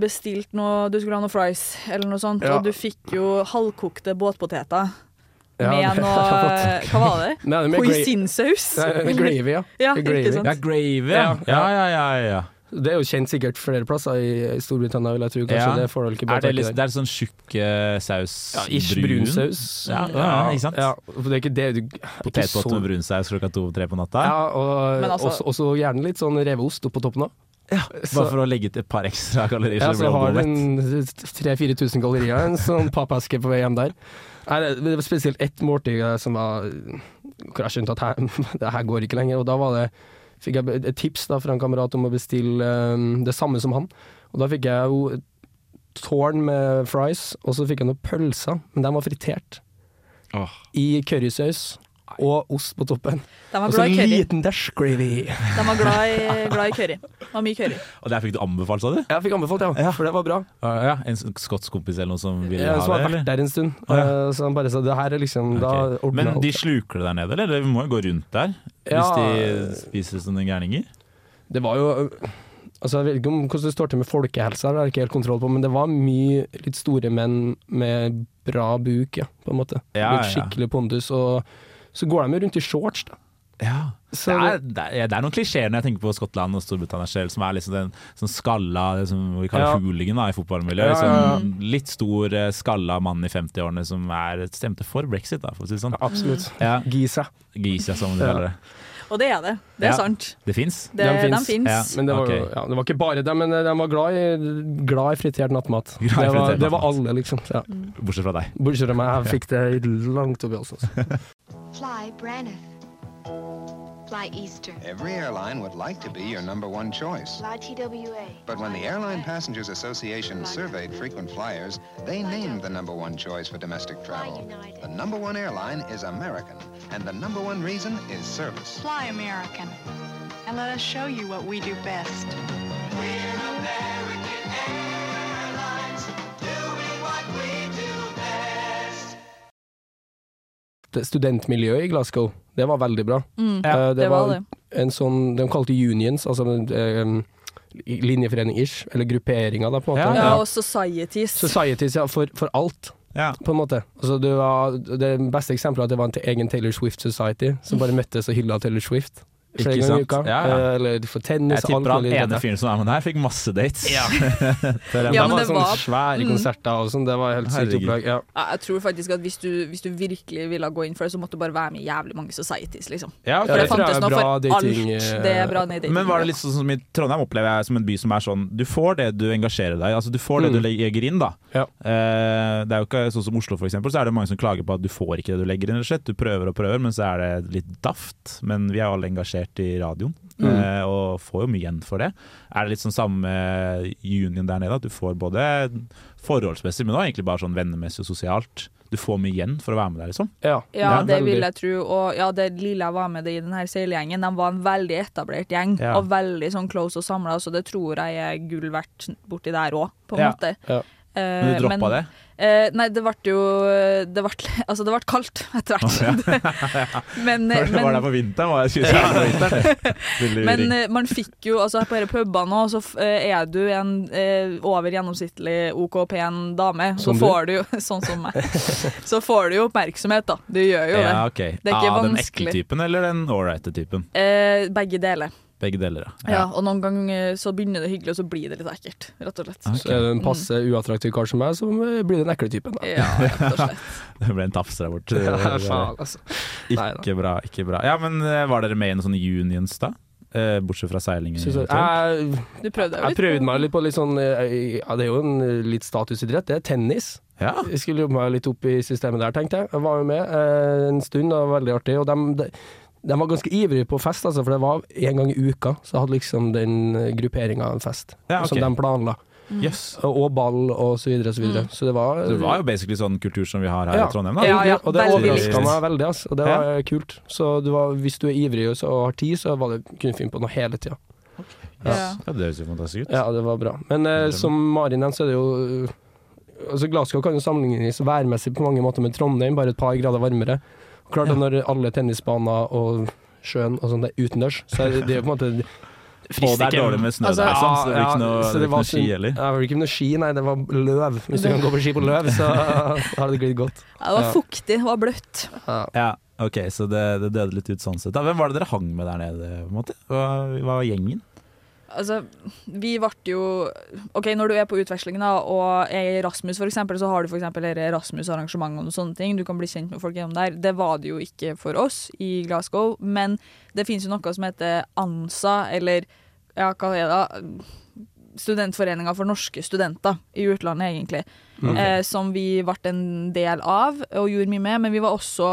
bestilte noe Du skulle ha noe fries eller noe sånt, Ja. og du fikk jo halvkokte båtpoteter Ja, med noe Hva var det? Nei, med Hoisinsaus? Gravy, ja. Ja, gravy. Ja, gravy, ja. Ja, ja, ja, ja. Det er jo kjent sikkert flere plasser i i Storbritannia, vil jeg tro. Kanskje Ja. det får ikke Er det, litt, det er sånn tjukk eh, saus Ja, ish brunsaus. Ja, ja, ikke sant? Ja, for det er ikke det du Potetbåt så- med brunsaus klokka to-tre på natta. Ja, og altså- også, også gjerne litt sånn reveost oppå toppen òg. Bare for å legge til et par ekstra kalorier. Ja, så så har du mett. 3000-4000 kalorier, en sånn pappeske på vei hjem der. Nei, det det var spesielt ett måltid eh, som var Hvor jeg skjønte at her, det her går ikke lenger. Og da var det fikk jeg et tips da fra en kamerat om å bestille um, det samme som han. Og da fikk jeg jo tårn med fries, og så fikk jeg noen pølser, men de var fritert. Oh. I currysaus og ost på toppen. Og så en liten dash gravy. De var glad i, glad i curry. Det var mye curry. Og der fikk du anbefalt, sa du? Jeg fikk anbefalt, ja, Ja. for det var bra. Uh, ja, en skotsk kompis eller noe som ville ja, ha som det, har vært eller? der en stund. Uh, ja. Eh, Så han bare sa det her er liksom da Ok. Men de sluker det der nede, eller? Vi må jo gå rundt der? Ja. Hvis de spiser sånne gærninger? Det var jo Altså Jeg vet ikke om hvordan det står til med folkehelsa, det har jeg ikke helt kontroll på, men det var mye litt store menn med bra buk, ja, på en måte. Ja, litt ja. skikkelig pondus. Og så går de jo rundt i shorts, da. Ja. Så det, er, det, er, det er noen klisjeer når jeg tenker på Skottland og Storbritannia selv, som er liksom den sånn skalla, som vi kaller Ja. hooligan da, i fotballmiljøet. Ja, ja, ja. Liksom, litt stor, eh, skalla mann i 50-årene som er stemte for brexit, da, for å si det sånn. Absolutt. Ja. Giza. Gisa, som de kaller det. Og det er det. Det er Ja. sant. Det fins? De fins. Ja. Men det var, okay. Ja, det var ikke bare dem, men de var glad i, glad i fritert nattmat. Glad i det, var, fritert det var alle, liksom. Ja. Bortsett fra deg. Bortsett fra meg, jeg fikk det langt oppi halsen. altså. Fly Braniff. Fly Easter. Every airline would like to be your number one choice. Fly TWA. But when the Airline Passengers Association surveyed frequent flyers, they named the number one choice for domestic travel. The number one airline is American, and the number one reason is service. Fly American, and let us show you what we do best. Det studentmiljøet i Glasgow, det var veldig bra. Mm, Eh, det var det. en sånn, De kalte unions, altså eh, linjeforening-ish, eller grupperinger, da, på en måte. Ja, og societies. Societies, ja, for, for alt. Ja. På en måte. Altså, det, var, det beste eksempelet er at det var en egen Taylor Swift Society, som bare møttes og hylla Taylor Swift. Flere ganger i uka. Ja, ja. Eller de får tennis. Jeg tipper han ene fyren som er med der, fikk masse dates. Ja. Det Ja, men var det sånne var- svære Mm. konserter og sånn, det var helt sykt opplag. Ja. Ja, jeg tror faktisk at hvis du, hvis du virkelig ville gå inn for det, så måtte du bare være med i jævlig mange societies, liksom. Ja, Ja, For det det fantes nå noe for dating, alt. eh, Det er bra dating. Men var det litt sånn som i Trondheim opplever jeg som en by som er sånn Du får det du engasjerer deg i. Altså du får det Mm. du legger inn, da. Ja. Uh, det er jo ikke sånn som Oslo, for eksempel, så er det mange som klager på at du får ikke det du legger inn, rett og slett. Du prøver og prøver, men så er det litt daft. Men vi er jo alle engasjert i radioen, Mm. eh, og får jo mye igjen for det. Er det litt sånn samme union der nede, at du får både forholdsmessig, men også egentlig bare sånn vennemessig og sosialt. Du får mye igjen for å være med der, liksom. Ja, Ja, det veldig. vil jeg tro. Og ja, det lille jeg var med i den her seilgjengen, de var en veldig etablert gjeng. Ja. Og veldig sånn close og samla, så det tror jeg er gull verdt borti der òg, på en Ja. måte. Ja. Eh, Men du droppa det? Eh, nei, det ble jo det ble, Altså, det ble kaldt etter hvert. men, Var men, der på vinteren? Var jeg 20 på vinteren? Men eh, man fikk jo, altså på disse pubene så eh, er du en eh, over gjennomsnittlig OK pen dame, så Som får du jo Sånn som meg. Så får du jo oppmerksomhet, da. Du gjør jo Ja, det. Det er ikke ah, den vanskelig. ekle typen eller den ålreite typen? Eh, begge deler. Begge deler, Ja. ja. og noen ganger så begynner det hyggelig, og så blir det litt ekkelt, rett og slett. Så er det en passe uattraktiv kar som meg, så blir det den ekle typen. Da. Ja, rett og slett. Det ble en tafs der borte. Ja, faen, altså. Ikke bra, ikke bra. Ja, men eh, var dere med i noen sånne unions da? Eh, bortsett fra seilingen? Jeg, jeg, Du prøvde jo jeg prøvde meg litt på litt sånn eh, Ja, det er jo en eh, litt statusidrett, det er tennis. Ja. Jeg skulle jobbe meg litt opp i systemet der, tenkte jeg. Jeg var jo med eh, en stund, det var veldig artig. Og de, de, de var ganske ivrige på fest, altså, for det var en gang i uka så hadde liksom den grupperinga en fest Ja, okay. som de planla. Yes. Og, og ball og så videre og så videre. Så det var, Det var jo basically sånn kultur som vi har her Ja. i Trondheim. da. Ja, ja, og det overraska meg veldig, altså. Og det var kult. Så det var, hvis du er ivrig og har tid, så var det kunne finne på noe hele tida. Ja. Ja, det høres jo fantastisk ut. Ja, det var bra. Men eh, som Mari nevnte, så er det jo Altså Glasgow kan jo sammenlignes værmessig på mange måter med Trondheim, bare et par grader varmere. Klart at når alle tennisbaner og sjøen og sånt er utendørs, så er det, det jo på en måte Og det er dårlig med snø der, sånn, så det blir ikke noe, så det var noe ski sånn- heller. Det var ikke noe ski, nei, det var løv. Hvis du kan gå på ski på løv, så har det glidd godt. Ja, det var fuktig, det var bløtt. Ja. Ja, ok, så det, det døde litt ut sånn sett. Hvem var det dere hang med der nede? på en måte? Hva, hva var gjengen? Altså, vi ble jo OK, når du er på utveksling da, og er i Rasmus, for eksempel, så har du for eksempel Erasmus-arrangement og sånne ting. Du kan bli kjent med folk gjennom der. Det var det jo ikke for oss i Glasgow, men det finnes jo noe som heter ANSA, eller ja, hva er det? da? Studentforeninga for norske studenter i utlandet, egentlig. Okay. Eh, som vi ble en del av og gjorde mye med. Men vi var også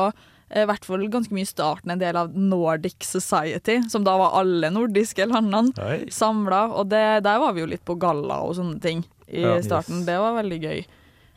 i hvert fall ganske mye i starten en del av Nordic Society, som da var alle nordiske landene samla. Og det, der var vi jo litt på galla og sånne ting i Ja. starten. Det var veldig gøy.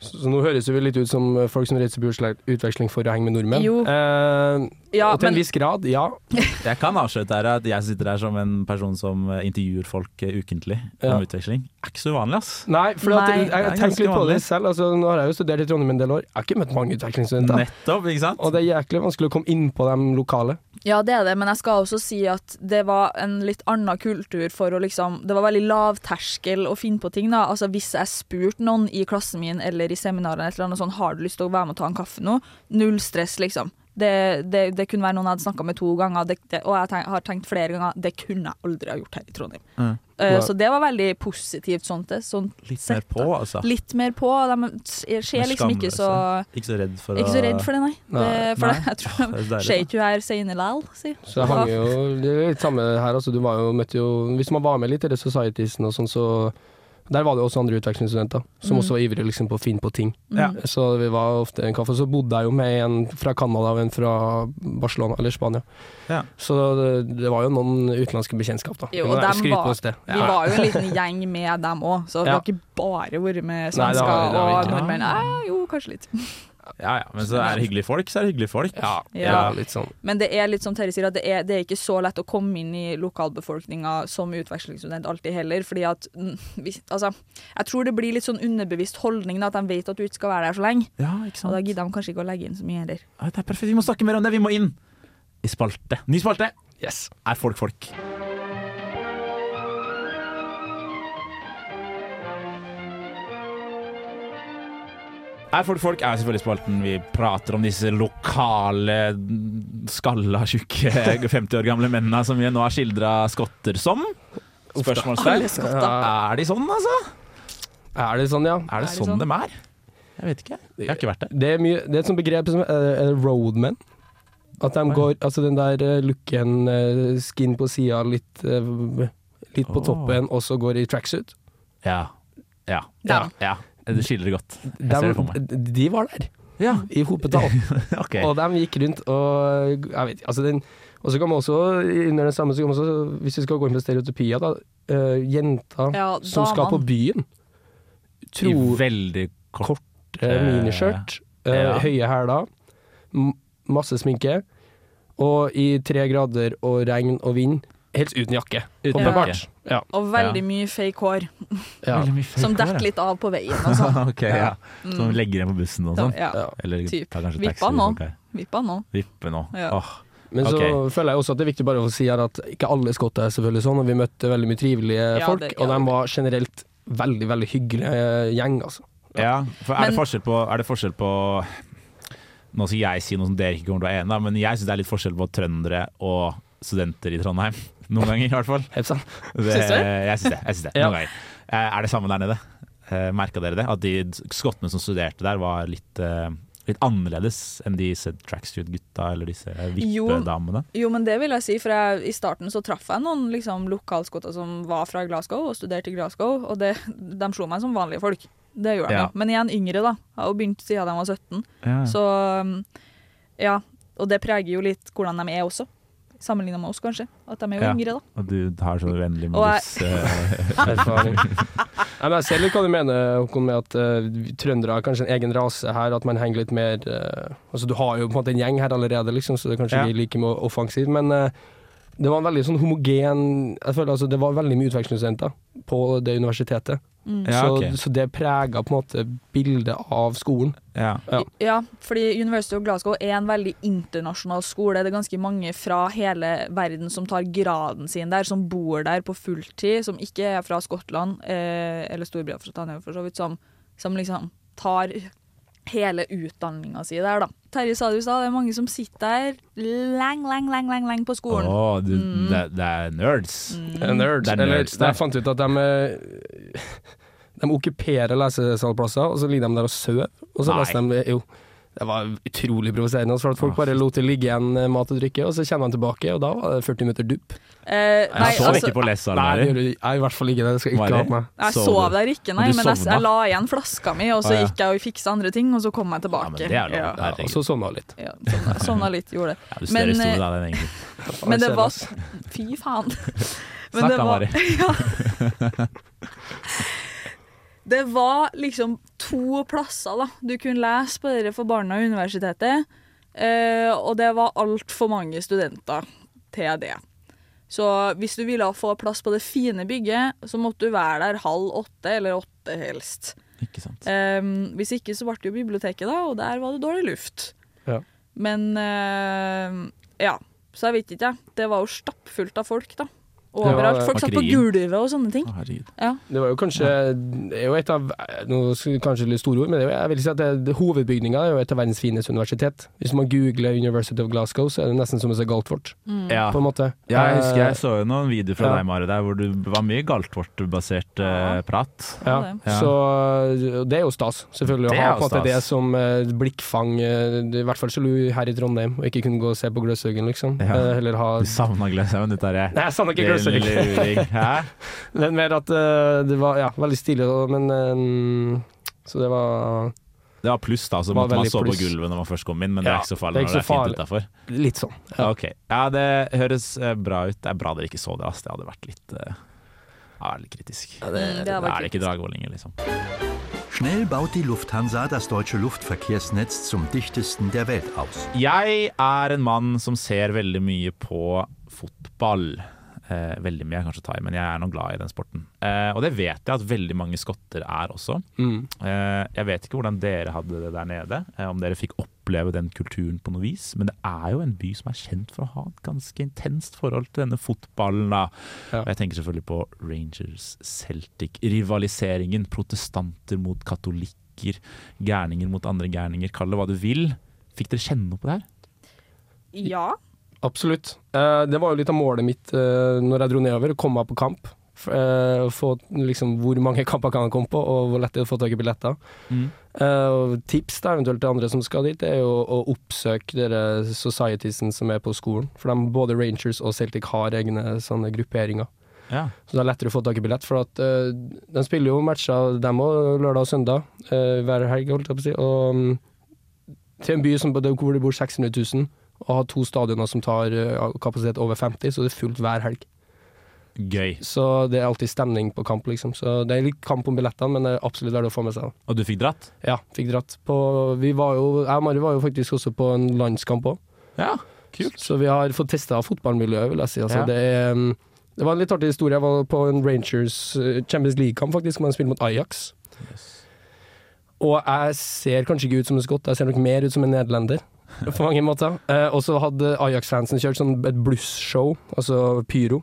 Så, så nå høres vi litt ut som folk som reiser på utveksling for å henge med nordmenn. Jo. Eh, Ja, og til men- en viss grad, ja. Jeg kan avsløre her at jeg sitter her som en person som intervjuer folk eh, ukentlig Ja. om utveksling. Er ikke så uvanlig, ass. Nei, for at, Nei. jeg, jeg tenker litt på det selv. Altså, nå har jeg jo studert i Trondheim en del år. Jeg har ikke møtt mange utvekslingsstudenter. Nettopp, ikke sant? Og det er jæklig vanskelig å komme inn på de lokale. Ja, det er det, men jeg skal også si at det var en litt annen kultur for å liksom Det var veldig lavterskel å finne på ting, da. Altså hvis jeg spurte noen i klassen min eller i seminarene et eller annet sånn Har du lyst til å være med og ta en kaffe nå? Null stress, liksom. Det, det, det kunne være noen jeg hadde snakka med to ganger, det, det, og jeg tenk, har tenkt flere ganger Det kunne jeg aldri ha gjort her i Trondheim. Mm. Eh, så det var veldig positivt Sånt. Sånn Litt sett, mer på, altså. Litt mer på. De ser liksom ikke så Ikke så redd for Ikke så redd for det, nei. Nei. Det, for Nei. det, jeg tror de er Skjer ikke du her senere likevel, si. Så det hang jo det litt samme her. Altså, du var jo, møtte jo, hvis man var med litt i det Societiesen og sånn, så der var det også andre utvekslingsstudenter som Mm. også var ivrige liksom, på å finne på ting. Ja. Så vi var ofte en kaffe. Så bodde jeg jo med en fra Canada og en fra Barcelona, eller Spania. Ja. Så det, det var jo noen utenlandske bekjentskap, da. Jo, Det var- det. Vi var jo en liten gjeng med dem òg, så vi Ja. har ikke bare vært med svensker det og nordmenn. Eh, jo, kanskje litt. Ja ja, men så er det hyggelige folk, så er det hyggelige folk. Ja, Ja. litt sånn. Men det er litt som Terje sier, at det er, det er ikke så lett å komme inn i lokalbefolkninga som utvekslingsstudent alltid heller. fordi at mm, altså, Jeg tror det blir litt sånn underbevisst holdning da, at de vet at du ikke skal være der så lenge. Ja, ikke Og da gidder de kanskje ikke å legge inn så mye heller. Ja, det er perfekt, vi må snakke mer om det, vi må inn i spalte. Ny spalte Yes. er folk folk. Er folk folk er selvfølgelig spalten vi prater om disse lokale, skalla, tjukke 50 år gamle mennene som vi nå har skildra skotter som. Spørsmålstegn. Er de sånn, altså? Er det sånn, ja? Er det det sånn sånn? de er? Jeg vet ikke. Jeg har ikke vært der. Det er, mye, det er et sånt begrep som er roadmen. At de går Altså den der eh, looken, skin på sida, litt, uh, litt på oh. toppen, og så går i tracksuit. Ja. Ja. Ja. ja. Det skiller godt. Jeg ser det for meg. De, de var der, Ja. i hopetall. okay. Og de gikk rundt og Jeg vet altså den Og så kan man også, under den samme, så kan man også, hvis vi skal gå inn på stereotypier, da uh, Jenter Ja, som skal på byen. byen, I tror veldig kort uh, miniskjørt, uh, ja. høye hæler, masse sminke, og i tre grader og regn og vind, helt uten jakke. Uten Åpenbart. jakke. Ja. Og veldig mye fake hår, Ja. Mye fake som dekker litt av på veien. og sånn. ok, ja. Som legger igjen på bussen og sånn? ja. Ja. Eller Typ. tar kanskje Vippa taxi? nå. Okay. Vippa nå. Vippe nå. Ja. Oh. Men så føler jeg også at det er viktig bare å si her at ikke alle skotter er selvfølgelig sånn, og vi møtte veldig mye trivelige Ja, folk, det- og de var generelt veldig, veldig hyggelige gjeng, altså. Ja, for er, Men- det forskjell på, er det forskjell på Nå skal jeg si noe som dere ikke kommer til å være enig i, men jeg syns det er litt forskjell på trøndere og studenter i Trondheim. Noen ganger, i hvert fall. Det, Syns du? Jeg syns det. Jeg synes det. Ja. Noen ganger. Eh, Er det samme der nede? Merka dere det? At de skottene som studerte der, var litt, eh, litt annerledes enn disse tracksuit-gutta eller disse Jo. vippedamene? Jo, men det vil jeg si, for jeg, i starten så traff jeg noen liksom, lokalskotter som var fra Glasgow og studerte i Glasgow, og det, de slo meg som vanlige folk. det gjorde de Ja. jo. Men igjen yngre, da. Har jo begynt siden de var 17. Ja. Så um, ja. Og det preger jo litt hvordan de er også. Sammenligna med oss, kanskje. At de er jo Ja. yngre, da. Og du har så vennlig med jeg- eh, Erfaring. Jeg ser litt hva du mener Håkon, med at uh, trøndere har kanskje en egen rase her, at man henger litt mer uh, Altså Du har jo på en måte en gjeng her allerede, liksom, så det er kanskje Ja. like med offensiv, men eh, det var en veldig sånn homogen Jeg føler altså Det var veldig mye utvekslingsstudenter på det universitetet. Mm. Ja, så, så det prega på en måte bildet av skolen. Ja. Ja. Ja, fordi University of Glasgow er en veldig internasjonal skole. Det er ganske mange fra hele verden som tar graden sin der, som bor der på fulltid, som ikke er fra Skottland eh, eller Storbritannia for så vidt, som, som liksom tar hele utdanninga si der, da. Terje sa det jo i stad, det er mange som sitter der lenge, lenge, lenge, leng, lenge på skolen. Oh, du, Mm. det, det er nerds. Det er nerds. Det er nerds jeg fant ut at de eh, De okkuperer lesesalplasser, og så ligger de der og sover. Og så Nei. leser de Jo. Det var utrolig provoserende. At folk bare lot det ligge igjen eh, mat og drikke, og så kommer de tilbake, og da var det 40 minutter dupp. Eh, nei, Jeg sov altså, ikke på lessalen Nei, jeg er i hvert fall ikke det. Skal ikke ha på meg. jeg Sov der ikke, nei, Men jeg, jeg la igjen flaska mi, og så gikk jeg og fiksa andre ting, og så kom jeg tilbake. Ja, men det er lov. Ja. Ja, og så sovna jeg litt. Ja, sovna, sovna litt, gjorde det. Ja, du Men, større eh, da, den egentlig. Men det var. Fy faen. Snakk da, Mari. ja. Det var liksom to plasser da du kunne lese på det forbanna universitetet, eh, og det var altfor mange studenter til det. Så hvis du ville få plass på det fine bygget, så måtte du være der halv åtte, eller åtte helst. Ikke sant. Eh, hvis ikke så ble det jo biblioteket, da, og der var det dårlig luft. Ja. Men eh, ja, så jeg vet ikke, jeg. Det var jo stappfullt av folk, da. Overalt. Ja, Folk satt på gulvet og sånne ting. Ja. Det var jo kanskje Det er jo et av Nå kanskje litt store ord, men jeg vil si at det, hovedbygninga er jo et av verdens fineste universitet. Hvis man googler University of Glasgow, så er det nesten som å se Galtvort, Ja. på en måte. Ja, jeg husker Eh, jeg så jo noen videoer fra Ja. deg, Mari, der hvor det var mye Galtvort-basert uh, prat. Ja. Ja. så det er jo stas, selvfølgelig. Det Å ha på en måte det som uh, blikkfang, uh, i hvert fall så lu her i Trondheim, og ikke kunne gå og se på Gløshaugen, liksom. Ja. Eh, heller ha Du savna Gløshaugen, du, Terje. Nei, jeg savna ikke Gløshaugen. Luring. Hæ? Men mer at eh, det var ja, veldig stilig, men eh, Så det var Det var pluss, da. Så måtte man sove på gulvet når man først kom inn, men det er ikke så farlig det er når ikke det er fint utafor. litt sånn. Ja. Ok. Ja, det høres eh, bra ut. Det er bra dere ikke så det, ass. Det hadde vært litt ja, litt kritisk. Ja, det- Mm, det Da er det ikke kritisk. Dragvoll lenger, liksom. Schnell baut die Lufthansa das deutsche Luftverkehrsnetz zum dichtesten der Welt aus. Jeg er en mann som ser veldig mye på fotball. Eh, veldig mye kanskje thai, men jeg er nå glad i den sporten. Eh, og det vet jeg at veldig mange skotter er også. Mm. Eh, jeg vet ikke hvordan dere hadde det der nede, eh, om dere fikk oppleve den kulturen på noe vis, men det er jo en by som er kjent for å ha et ganske intenst forhold til denne fotballen. da. Ja. Og jeg tenker selvfølgelig på Rangers-Celtic-rivaliseringen. Protestanter mot katolikker, gærninger mot andre gærninger. Kall det hva du vil. Fikk dere kjenne noe på det her? Ja. Absolutt. Eh, det var jo litt av målet mitt uh, når jeg dro nedover, å komme meg på kamp. Eh, få liksom hvor mange kamper kan jeg komme på, og hvor lett det er å få tak i billetter. Mm. Uh, tips da, eventuelt til andre som skal dit, er jo å oppsøke dere societiesen som er på skolen. For de, både Rangers og Celtic har egne sånne grupperinger. Ja. Så det er lettere å få tak i billett. For at uh, de spiller jo matcher, dem òg, lørdag og søndag. uh, hver helg, holdt jeg på å si. Og um, til en by som, hvor det bor 600 000, og har to stadioner som tar eh, kapasitet over 50, så det er fullt hver helg. Gøy. Så det er alltid stemning på kamp, liksom. Så det er litt kamp om billettene, men det er absolutt verdt å få med seg. Og du fikk dratt? Ja, fikk dratt. På, vi var jo, jeg og Mari var jo faktisk også på en landskamp òg. Ja, kult. Så vi har fått testa fotballmiljøet, vil jeg si. Altså, Ja. det, er, um, det var en litt artig historie. Jeg var på en Rangers uh, Champions League-kamp, faktisk, man spiller mot Ajax. Og jeg ser kanskje ikke ut som en skott, jeg ser nok mer ut som en nederlender. På mange måter. Eh, og så hadde Ajax-fansen kjørt sånn et blues-show, altså pyro.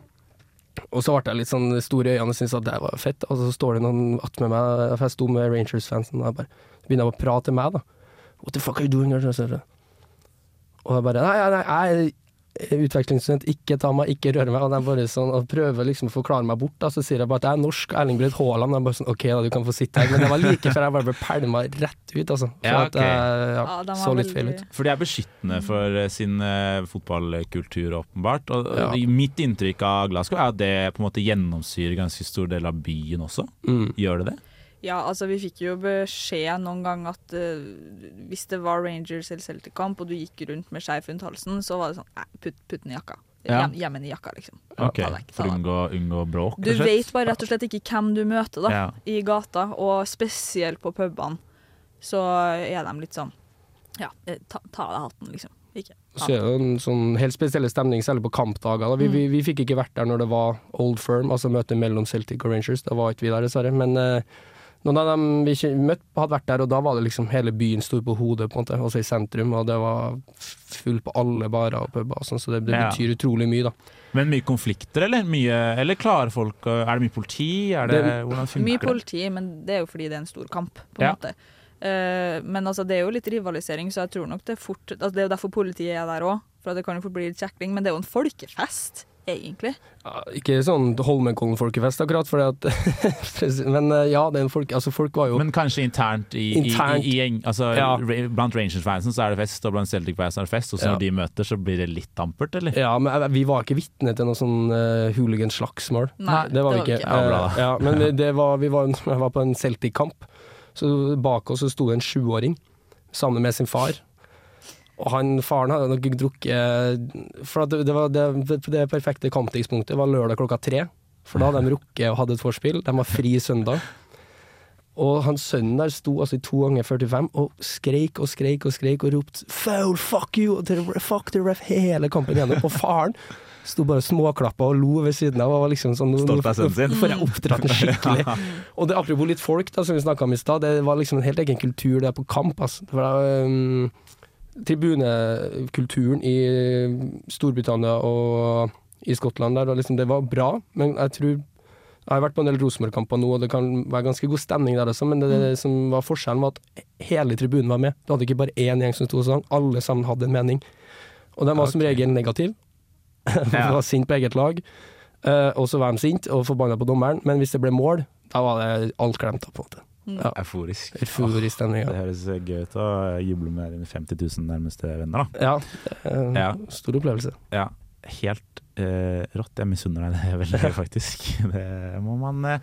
Og så ble jeg litt sånn stor i øynene og syntes at det var fett. Og så står det noen attmed meg, for jeg sto med Rangers-fansen, og jeg bare begynner å prate med meg, da. What the fuck are you doing Og jeg bare Nei, nei, nei utvekslingsstudent, ikke ta meg, ikke røre meg. Og de bare sånn, og prøver liksom å forklare meg bort. Da. Så sier jeg bare at jeg er norsk, Erling Braut Haaland. Jeg bare sånn, OK, da, du kan få sitte her. Men det var like før jeg bare ble pælma rett ut, altså. For Ja, at jeg ja, Ja, så litt feil ut. For de er beskyttende for eh, sin uh, fotballkultur, åpenbart. Og Ja. mitt inntrykk av Glasgow er at det på en måte gjennomsyrer ganske stor del av byen også. Mm. Gjør det det? Ja, altså vi fikk jo beskjed noen gang at uh, hvis det var Rangers eller Celtic-kamp, og du gikk rundt med skeiv rundt halsen, så var det sånn Nei, putt, putt den i jakka. Ja. Gjem, gjem i jakka, liksom. Ok, Ta vekk, ta For å unngå, unngå bråk? Du vet bare rett og slett ikke hvem du møter da, Ja. i gata, og spesielt på pubene. Så er de litt sånn Ja, eh, ta, ta av deg hatten, liksom. Ikke. Så er det en sånn helt spesiell stemning, særlig på kampdager. Vi, Mm. vi, vi fikk ikke vært der når det var Old Firm, altså møtet mellom Celtic og Rangers. Da var ikke vi der, dessverre. Men eh, noen av dem vi ikke møtte, hadde vært der, og da var det liksom hele byen sto på hodet, på en måte, også i sentrum. Og det var fullt på alle barer og puber, og sånn, så det, det Ja. betyr utrolig mye, da. Men mye konflikter, eller? Mye, eller klarer folk Er det mye politi? Er det, Det- hvordan funker Mye politi, men det er jo fordi det er en stor kamp, på en Ja. måte. Uh, men altså, det er jo litt rivalisering, så jeg tror nok det er fort altså, Det er jo derfor politiet er der òg, for det kan jo fort bli litt kjekling. Men det er jo en folkefest, egentlig. Ja, ikke sånn Holmenkollen-folkefest, akkurat, for at Men eh, ja, det folk, altså, folk var jo Men kanskje internt i, Internt. i, i, altså, Ja. Blant Rangers-fansen så er det fest, og blant Celtic-fansen er det fest. Og så Ja. når de møter, så blir det litt tampert, eller? Ja, men eh, vi var ikke vitne til noe sånn uh, hooligan-slagsmål. Nei, det var vi det var vi ikke. ikke. Ja, men vi- det var, vi var, var på en Celtic-kamp, så bak oss så sto det en sjuåring sammen med sin far. Og han, faren hadde nok drukket For at det, det, var det, det, perfekte kamptidspunktet var lørdag klokka tre. For da hadde de rukket og hadde et vorspiel. De var fri søndag. Og han sønnen der sto altså i to ganger 45 og skreik og skreik og skreik og ropte 'foul, fuck you', fuck the ref hele kampen igjennom. Og faren sto bare småklappa og lo ved siden av. Og var liksom sånn, nå- Stolt av sønnen sin. Nå får jeg oppdratt den skikkelig. Og det apropos litt folk, da, som vi snakka om i stad, det var liksom en helt egen kultur der på kamp. Altså. Det var, um, tribunekulturen i Storbritannia og i Skottland der, liksom, det var bra, men jeg tror jeg har vært på en del Rosenborg-kamper nå, og det kan være ganske god stemning der også, men det, det som var forskjellen, var at hele tribunen var med. Du hadde ikke bare én gjeng som sto og sang, alle sammen hadde en mening. Og den var som regel negativ. Ja. var sint på eget lag. Eh, og så var de sint og forbanna på dommeren, men hvis det ble mål, da var det alt glemt. på en måte. Ja. Euforisk. Euforisk stemning, Det høres gøy ut å juble med dine 50 000 nærmeste venner, da. Ja, eh, Ja. Stor opplevelse. Ja, helt eh, rått. Jeg misunner deg det veldig, faktisk. Det må man eh,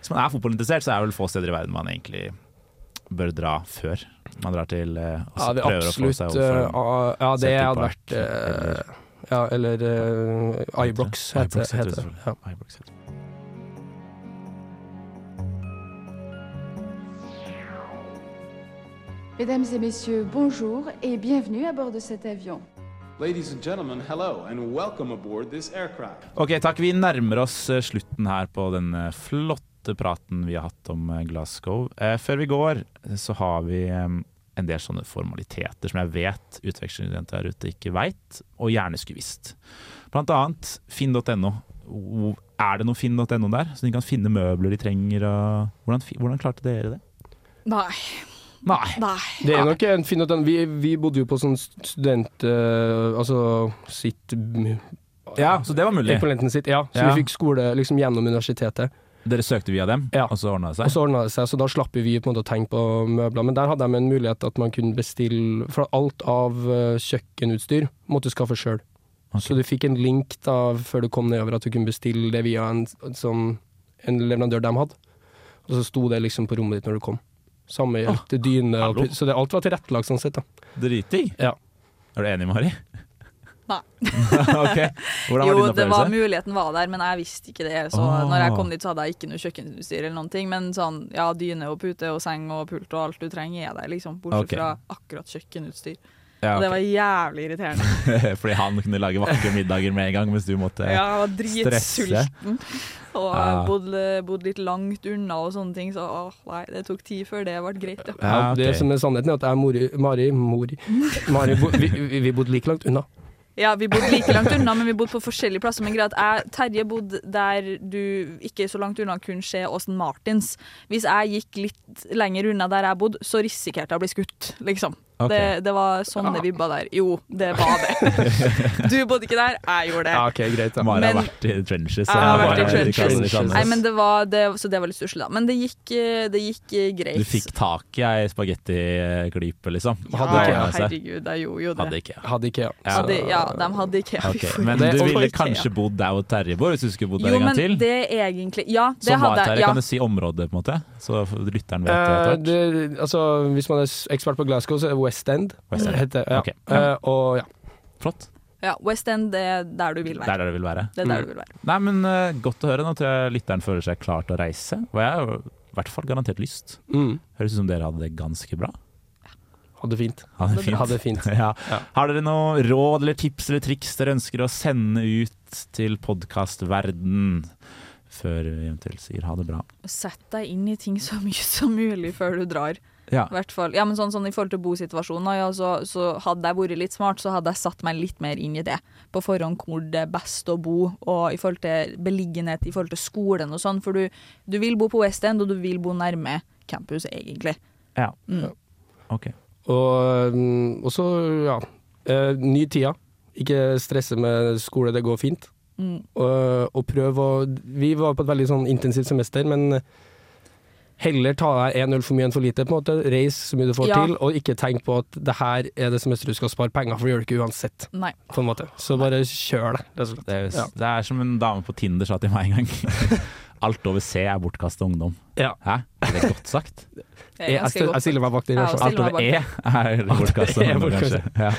Hvis man er fotballinteressert, så er det vel få steder i verden man egentlig bør dra før man drar til eh, og så Ja, det prøver å få seg overfor. over ah, Ja, det hadde vært eh, eller- Ja, eller uh, Ibrox, heter, heter heter det. Ja. Mesdames et messieurs, bonjour et bienvenue à bord de cet avion. Ladies and gentlemen, hello and welcome aboard this aircraft. Ok, takk. Vi nærmer oss eh, slutten her på den eh, flotte praten vi har hatt om eh, Glasgow. Før vi går, så har vi en del sånne formaliteter som jeg vet utvekslingsstudenter der ute ikke veit, og gjerne skulle visst. Blant annet finn.no. Er det noe finn.no der, så de kan finne møbler de trenger? Og hvordan, hvordan klarte dere det? Nei. Nei. Det er nok en fin at den, vi, vi bodde jo på sånn student... Uh, altså sitt Ja, så det var mulig. Sitt, ja. Så Ja. vi fikk skole liksom gjennom universitetet. Dere søkte via dem, og så ordna det seg? Og så ordna det seg, så da slapp vi på en måte å tenke på møbler. Men der hadde de en mulighet at man kunne bestille For alt av eh, kjøkkenutstyr måtte du skaffe sjøl. Så du fikk en link da før du kom nedover at du kunne bestille det via en, en sånn en leverandør de hadde. Og så sto det liksom på rommet ditt når du kom. Samme hjelp til dyne og. Så det, alt var tilrettelagt sånn sett, da. Dritdigg. Ja. Er du enig, Mari? Nei. ok. Hvordan var jo, din det var muligheten var der, men jeg visste ikke det. Så oh. når jeg kom dit, så hadde jeg ikke noe kjøkkenutstyr eller noen ting. Men sånn, ja, dyne og pute og seng og pult og alt du trenger er der, liksom. Bortsett okay. fra akkurat kjøkkenutstyr. Ja, Og det var jævlig irriterende. Fordi han kunne lage vakre middager med en gang, mens du måtte Ja, han var stresse. dritsulten. Og Ja. bodde, bodde litt langt unna og sånne ting, så åh, nei, det tok tid før det ble greit. Ja. Ja, Det som er sannheten, er at jeg Mori, Mari, Mori, Mari bo, vi, vi bodde like langt unna. Ja, vi bodde like langt unna, men vi bodde på forskjellige plasser. Men greit, jeg, Terje bodde der du ikke så langt unna kunne se Åsen Martins. Hvis jeg gikk litt lenger unna der jeg bodde, så risikerte jeg å bli skutt, liksom. Ok. Det, det var sånne vibba der. Jo, det var det. Du bodde ikke der, jeg gjorde det. Ja, ok, greit da. Mari har vært i trenches. Jeg har vært i trenches. Nei, men det var, det, så det var litt stusslig, da. Men det gikk, eh, det gikk eh, greit. Du fikk tak i ei spagettiklype, liksom? Hadde ja, ikke herregud, jeg gjorde jo det. Hadde ikke. Hadde ikke. Ja. Hadde, ja, de hadde ikke Okay, Men du ville kanskje bodd der hvor Terje bor, hvis du skulle bodd der Jo, en gang men til? det er egentlig Ja, det Som var hadde Terje, jeg. Ja. kan du si området, på en måte? Så lytteren vet Eh, det, altså, hvis man er ekspert på Glasgow, så er det West End. West End. Heter, ja. Okay. ja. Uh, og ja. Flott. ja, West End det er der du vil Det er være. der det vil være. Det er der du vil være. Nei, men uh, Godt å høre. Nå tror jeg lytteren føler seg klar til å reise. Og jeg har i hvert fall garantert lyst. Mm. Høres ut som dere hadde det ganske bra. Hadde fint. Hadde det fint. Hadde fint. Ja. Ja. Har dere noe råd eller tips eller triks dere ønsker å sende ut til podkastverden før vi eventuelt sier ha det bra? Sett deg inn i ting så mye som mulig før du drar. Ja. I hvert fall. Ja, men sånn, sånn I forhold til bosituasjonen, ja, så, så hadde jeg vært litt smart, så hadde jeg satt meg litt mer inn i det. På forhånd hvor det er best å bo, og i forhold til beliggenhet, i forhold til skolen og sånn. For du, du vil bo på West End, og du vil bo nærme campus, egentlig. Ja. Mm. OK. Og, mm, og så, ja. Eh, ny tida. Ikke stresse med skole, det går fint. Mm. Og, og prøv å Vi var på et veldig sånn intensivt semester, men heller ta deg én øl for mye enn for lite. på en måte. Reis så mye du får Ja. til, og ikke tenk på at det her er det semesteret du skal spare penger for, det gjør du ikke uansett. Nei. På en måte. Så bare kjør det, rett og slett. Det er, Ja. det er som en dame på Tinder sa til meg en gang. Alt over C er bortkasta ungdom. Ja. Hæ? Er det godt sagt? Det Jeg, er jeg, stiller meg bak det. fall. stiller Alt over E er bortkasta E er ungdom, kanskje. Ja.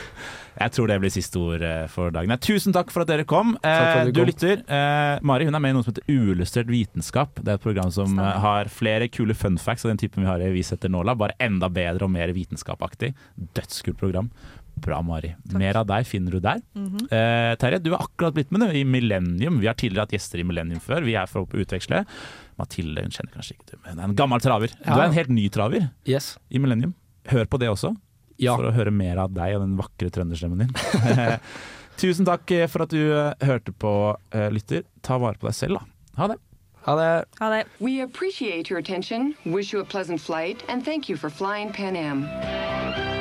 Jeg tror det blir siste ord eh, for dagen. Tusen takk for at dere kom. for at Eh, du du kom. lytter. Eh, Mari hun er med i noe som heter Uillustrert vitenskap. Det er et program som Stemmer. har flere kule fun facts av den typen vi har i Vi setter nåla, bare enda bedre og mer vitenskapaktig. Dødskult program. Bra, Mari. Mer av deg finner du der. Mhm. Eh, Terje, du har akkurat blitt med i Millennium. Vi har tidligere hatt gjester i Millennium før. Vi er for å utveksle. Mathilde hun kjenner kanskje ikke du, men er en gammel traver. Du er en helt ny traver Yes. i Millennium. Hør på det også, Ja. for å høre mer av deg og den vakre trønderstemmen din. Tusen takk for at du eh, hørte på, eh, lytter. Ta vare på deg selv, da. Ha det. Ha det. Ha det. We appreciate your attention, wish you a pleasant flight, and thank you for flying Pan Am.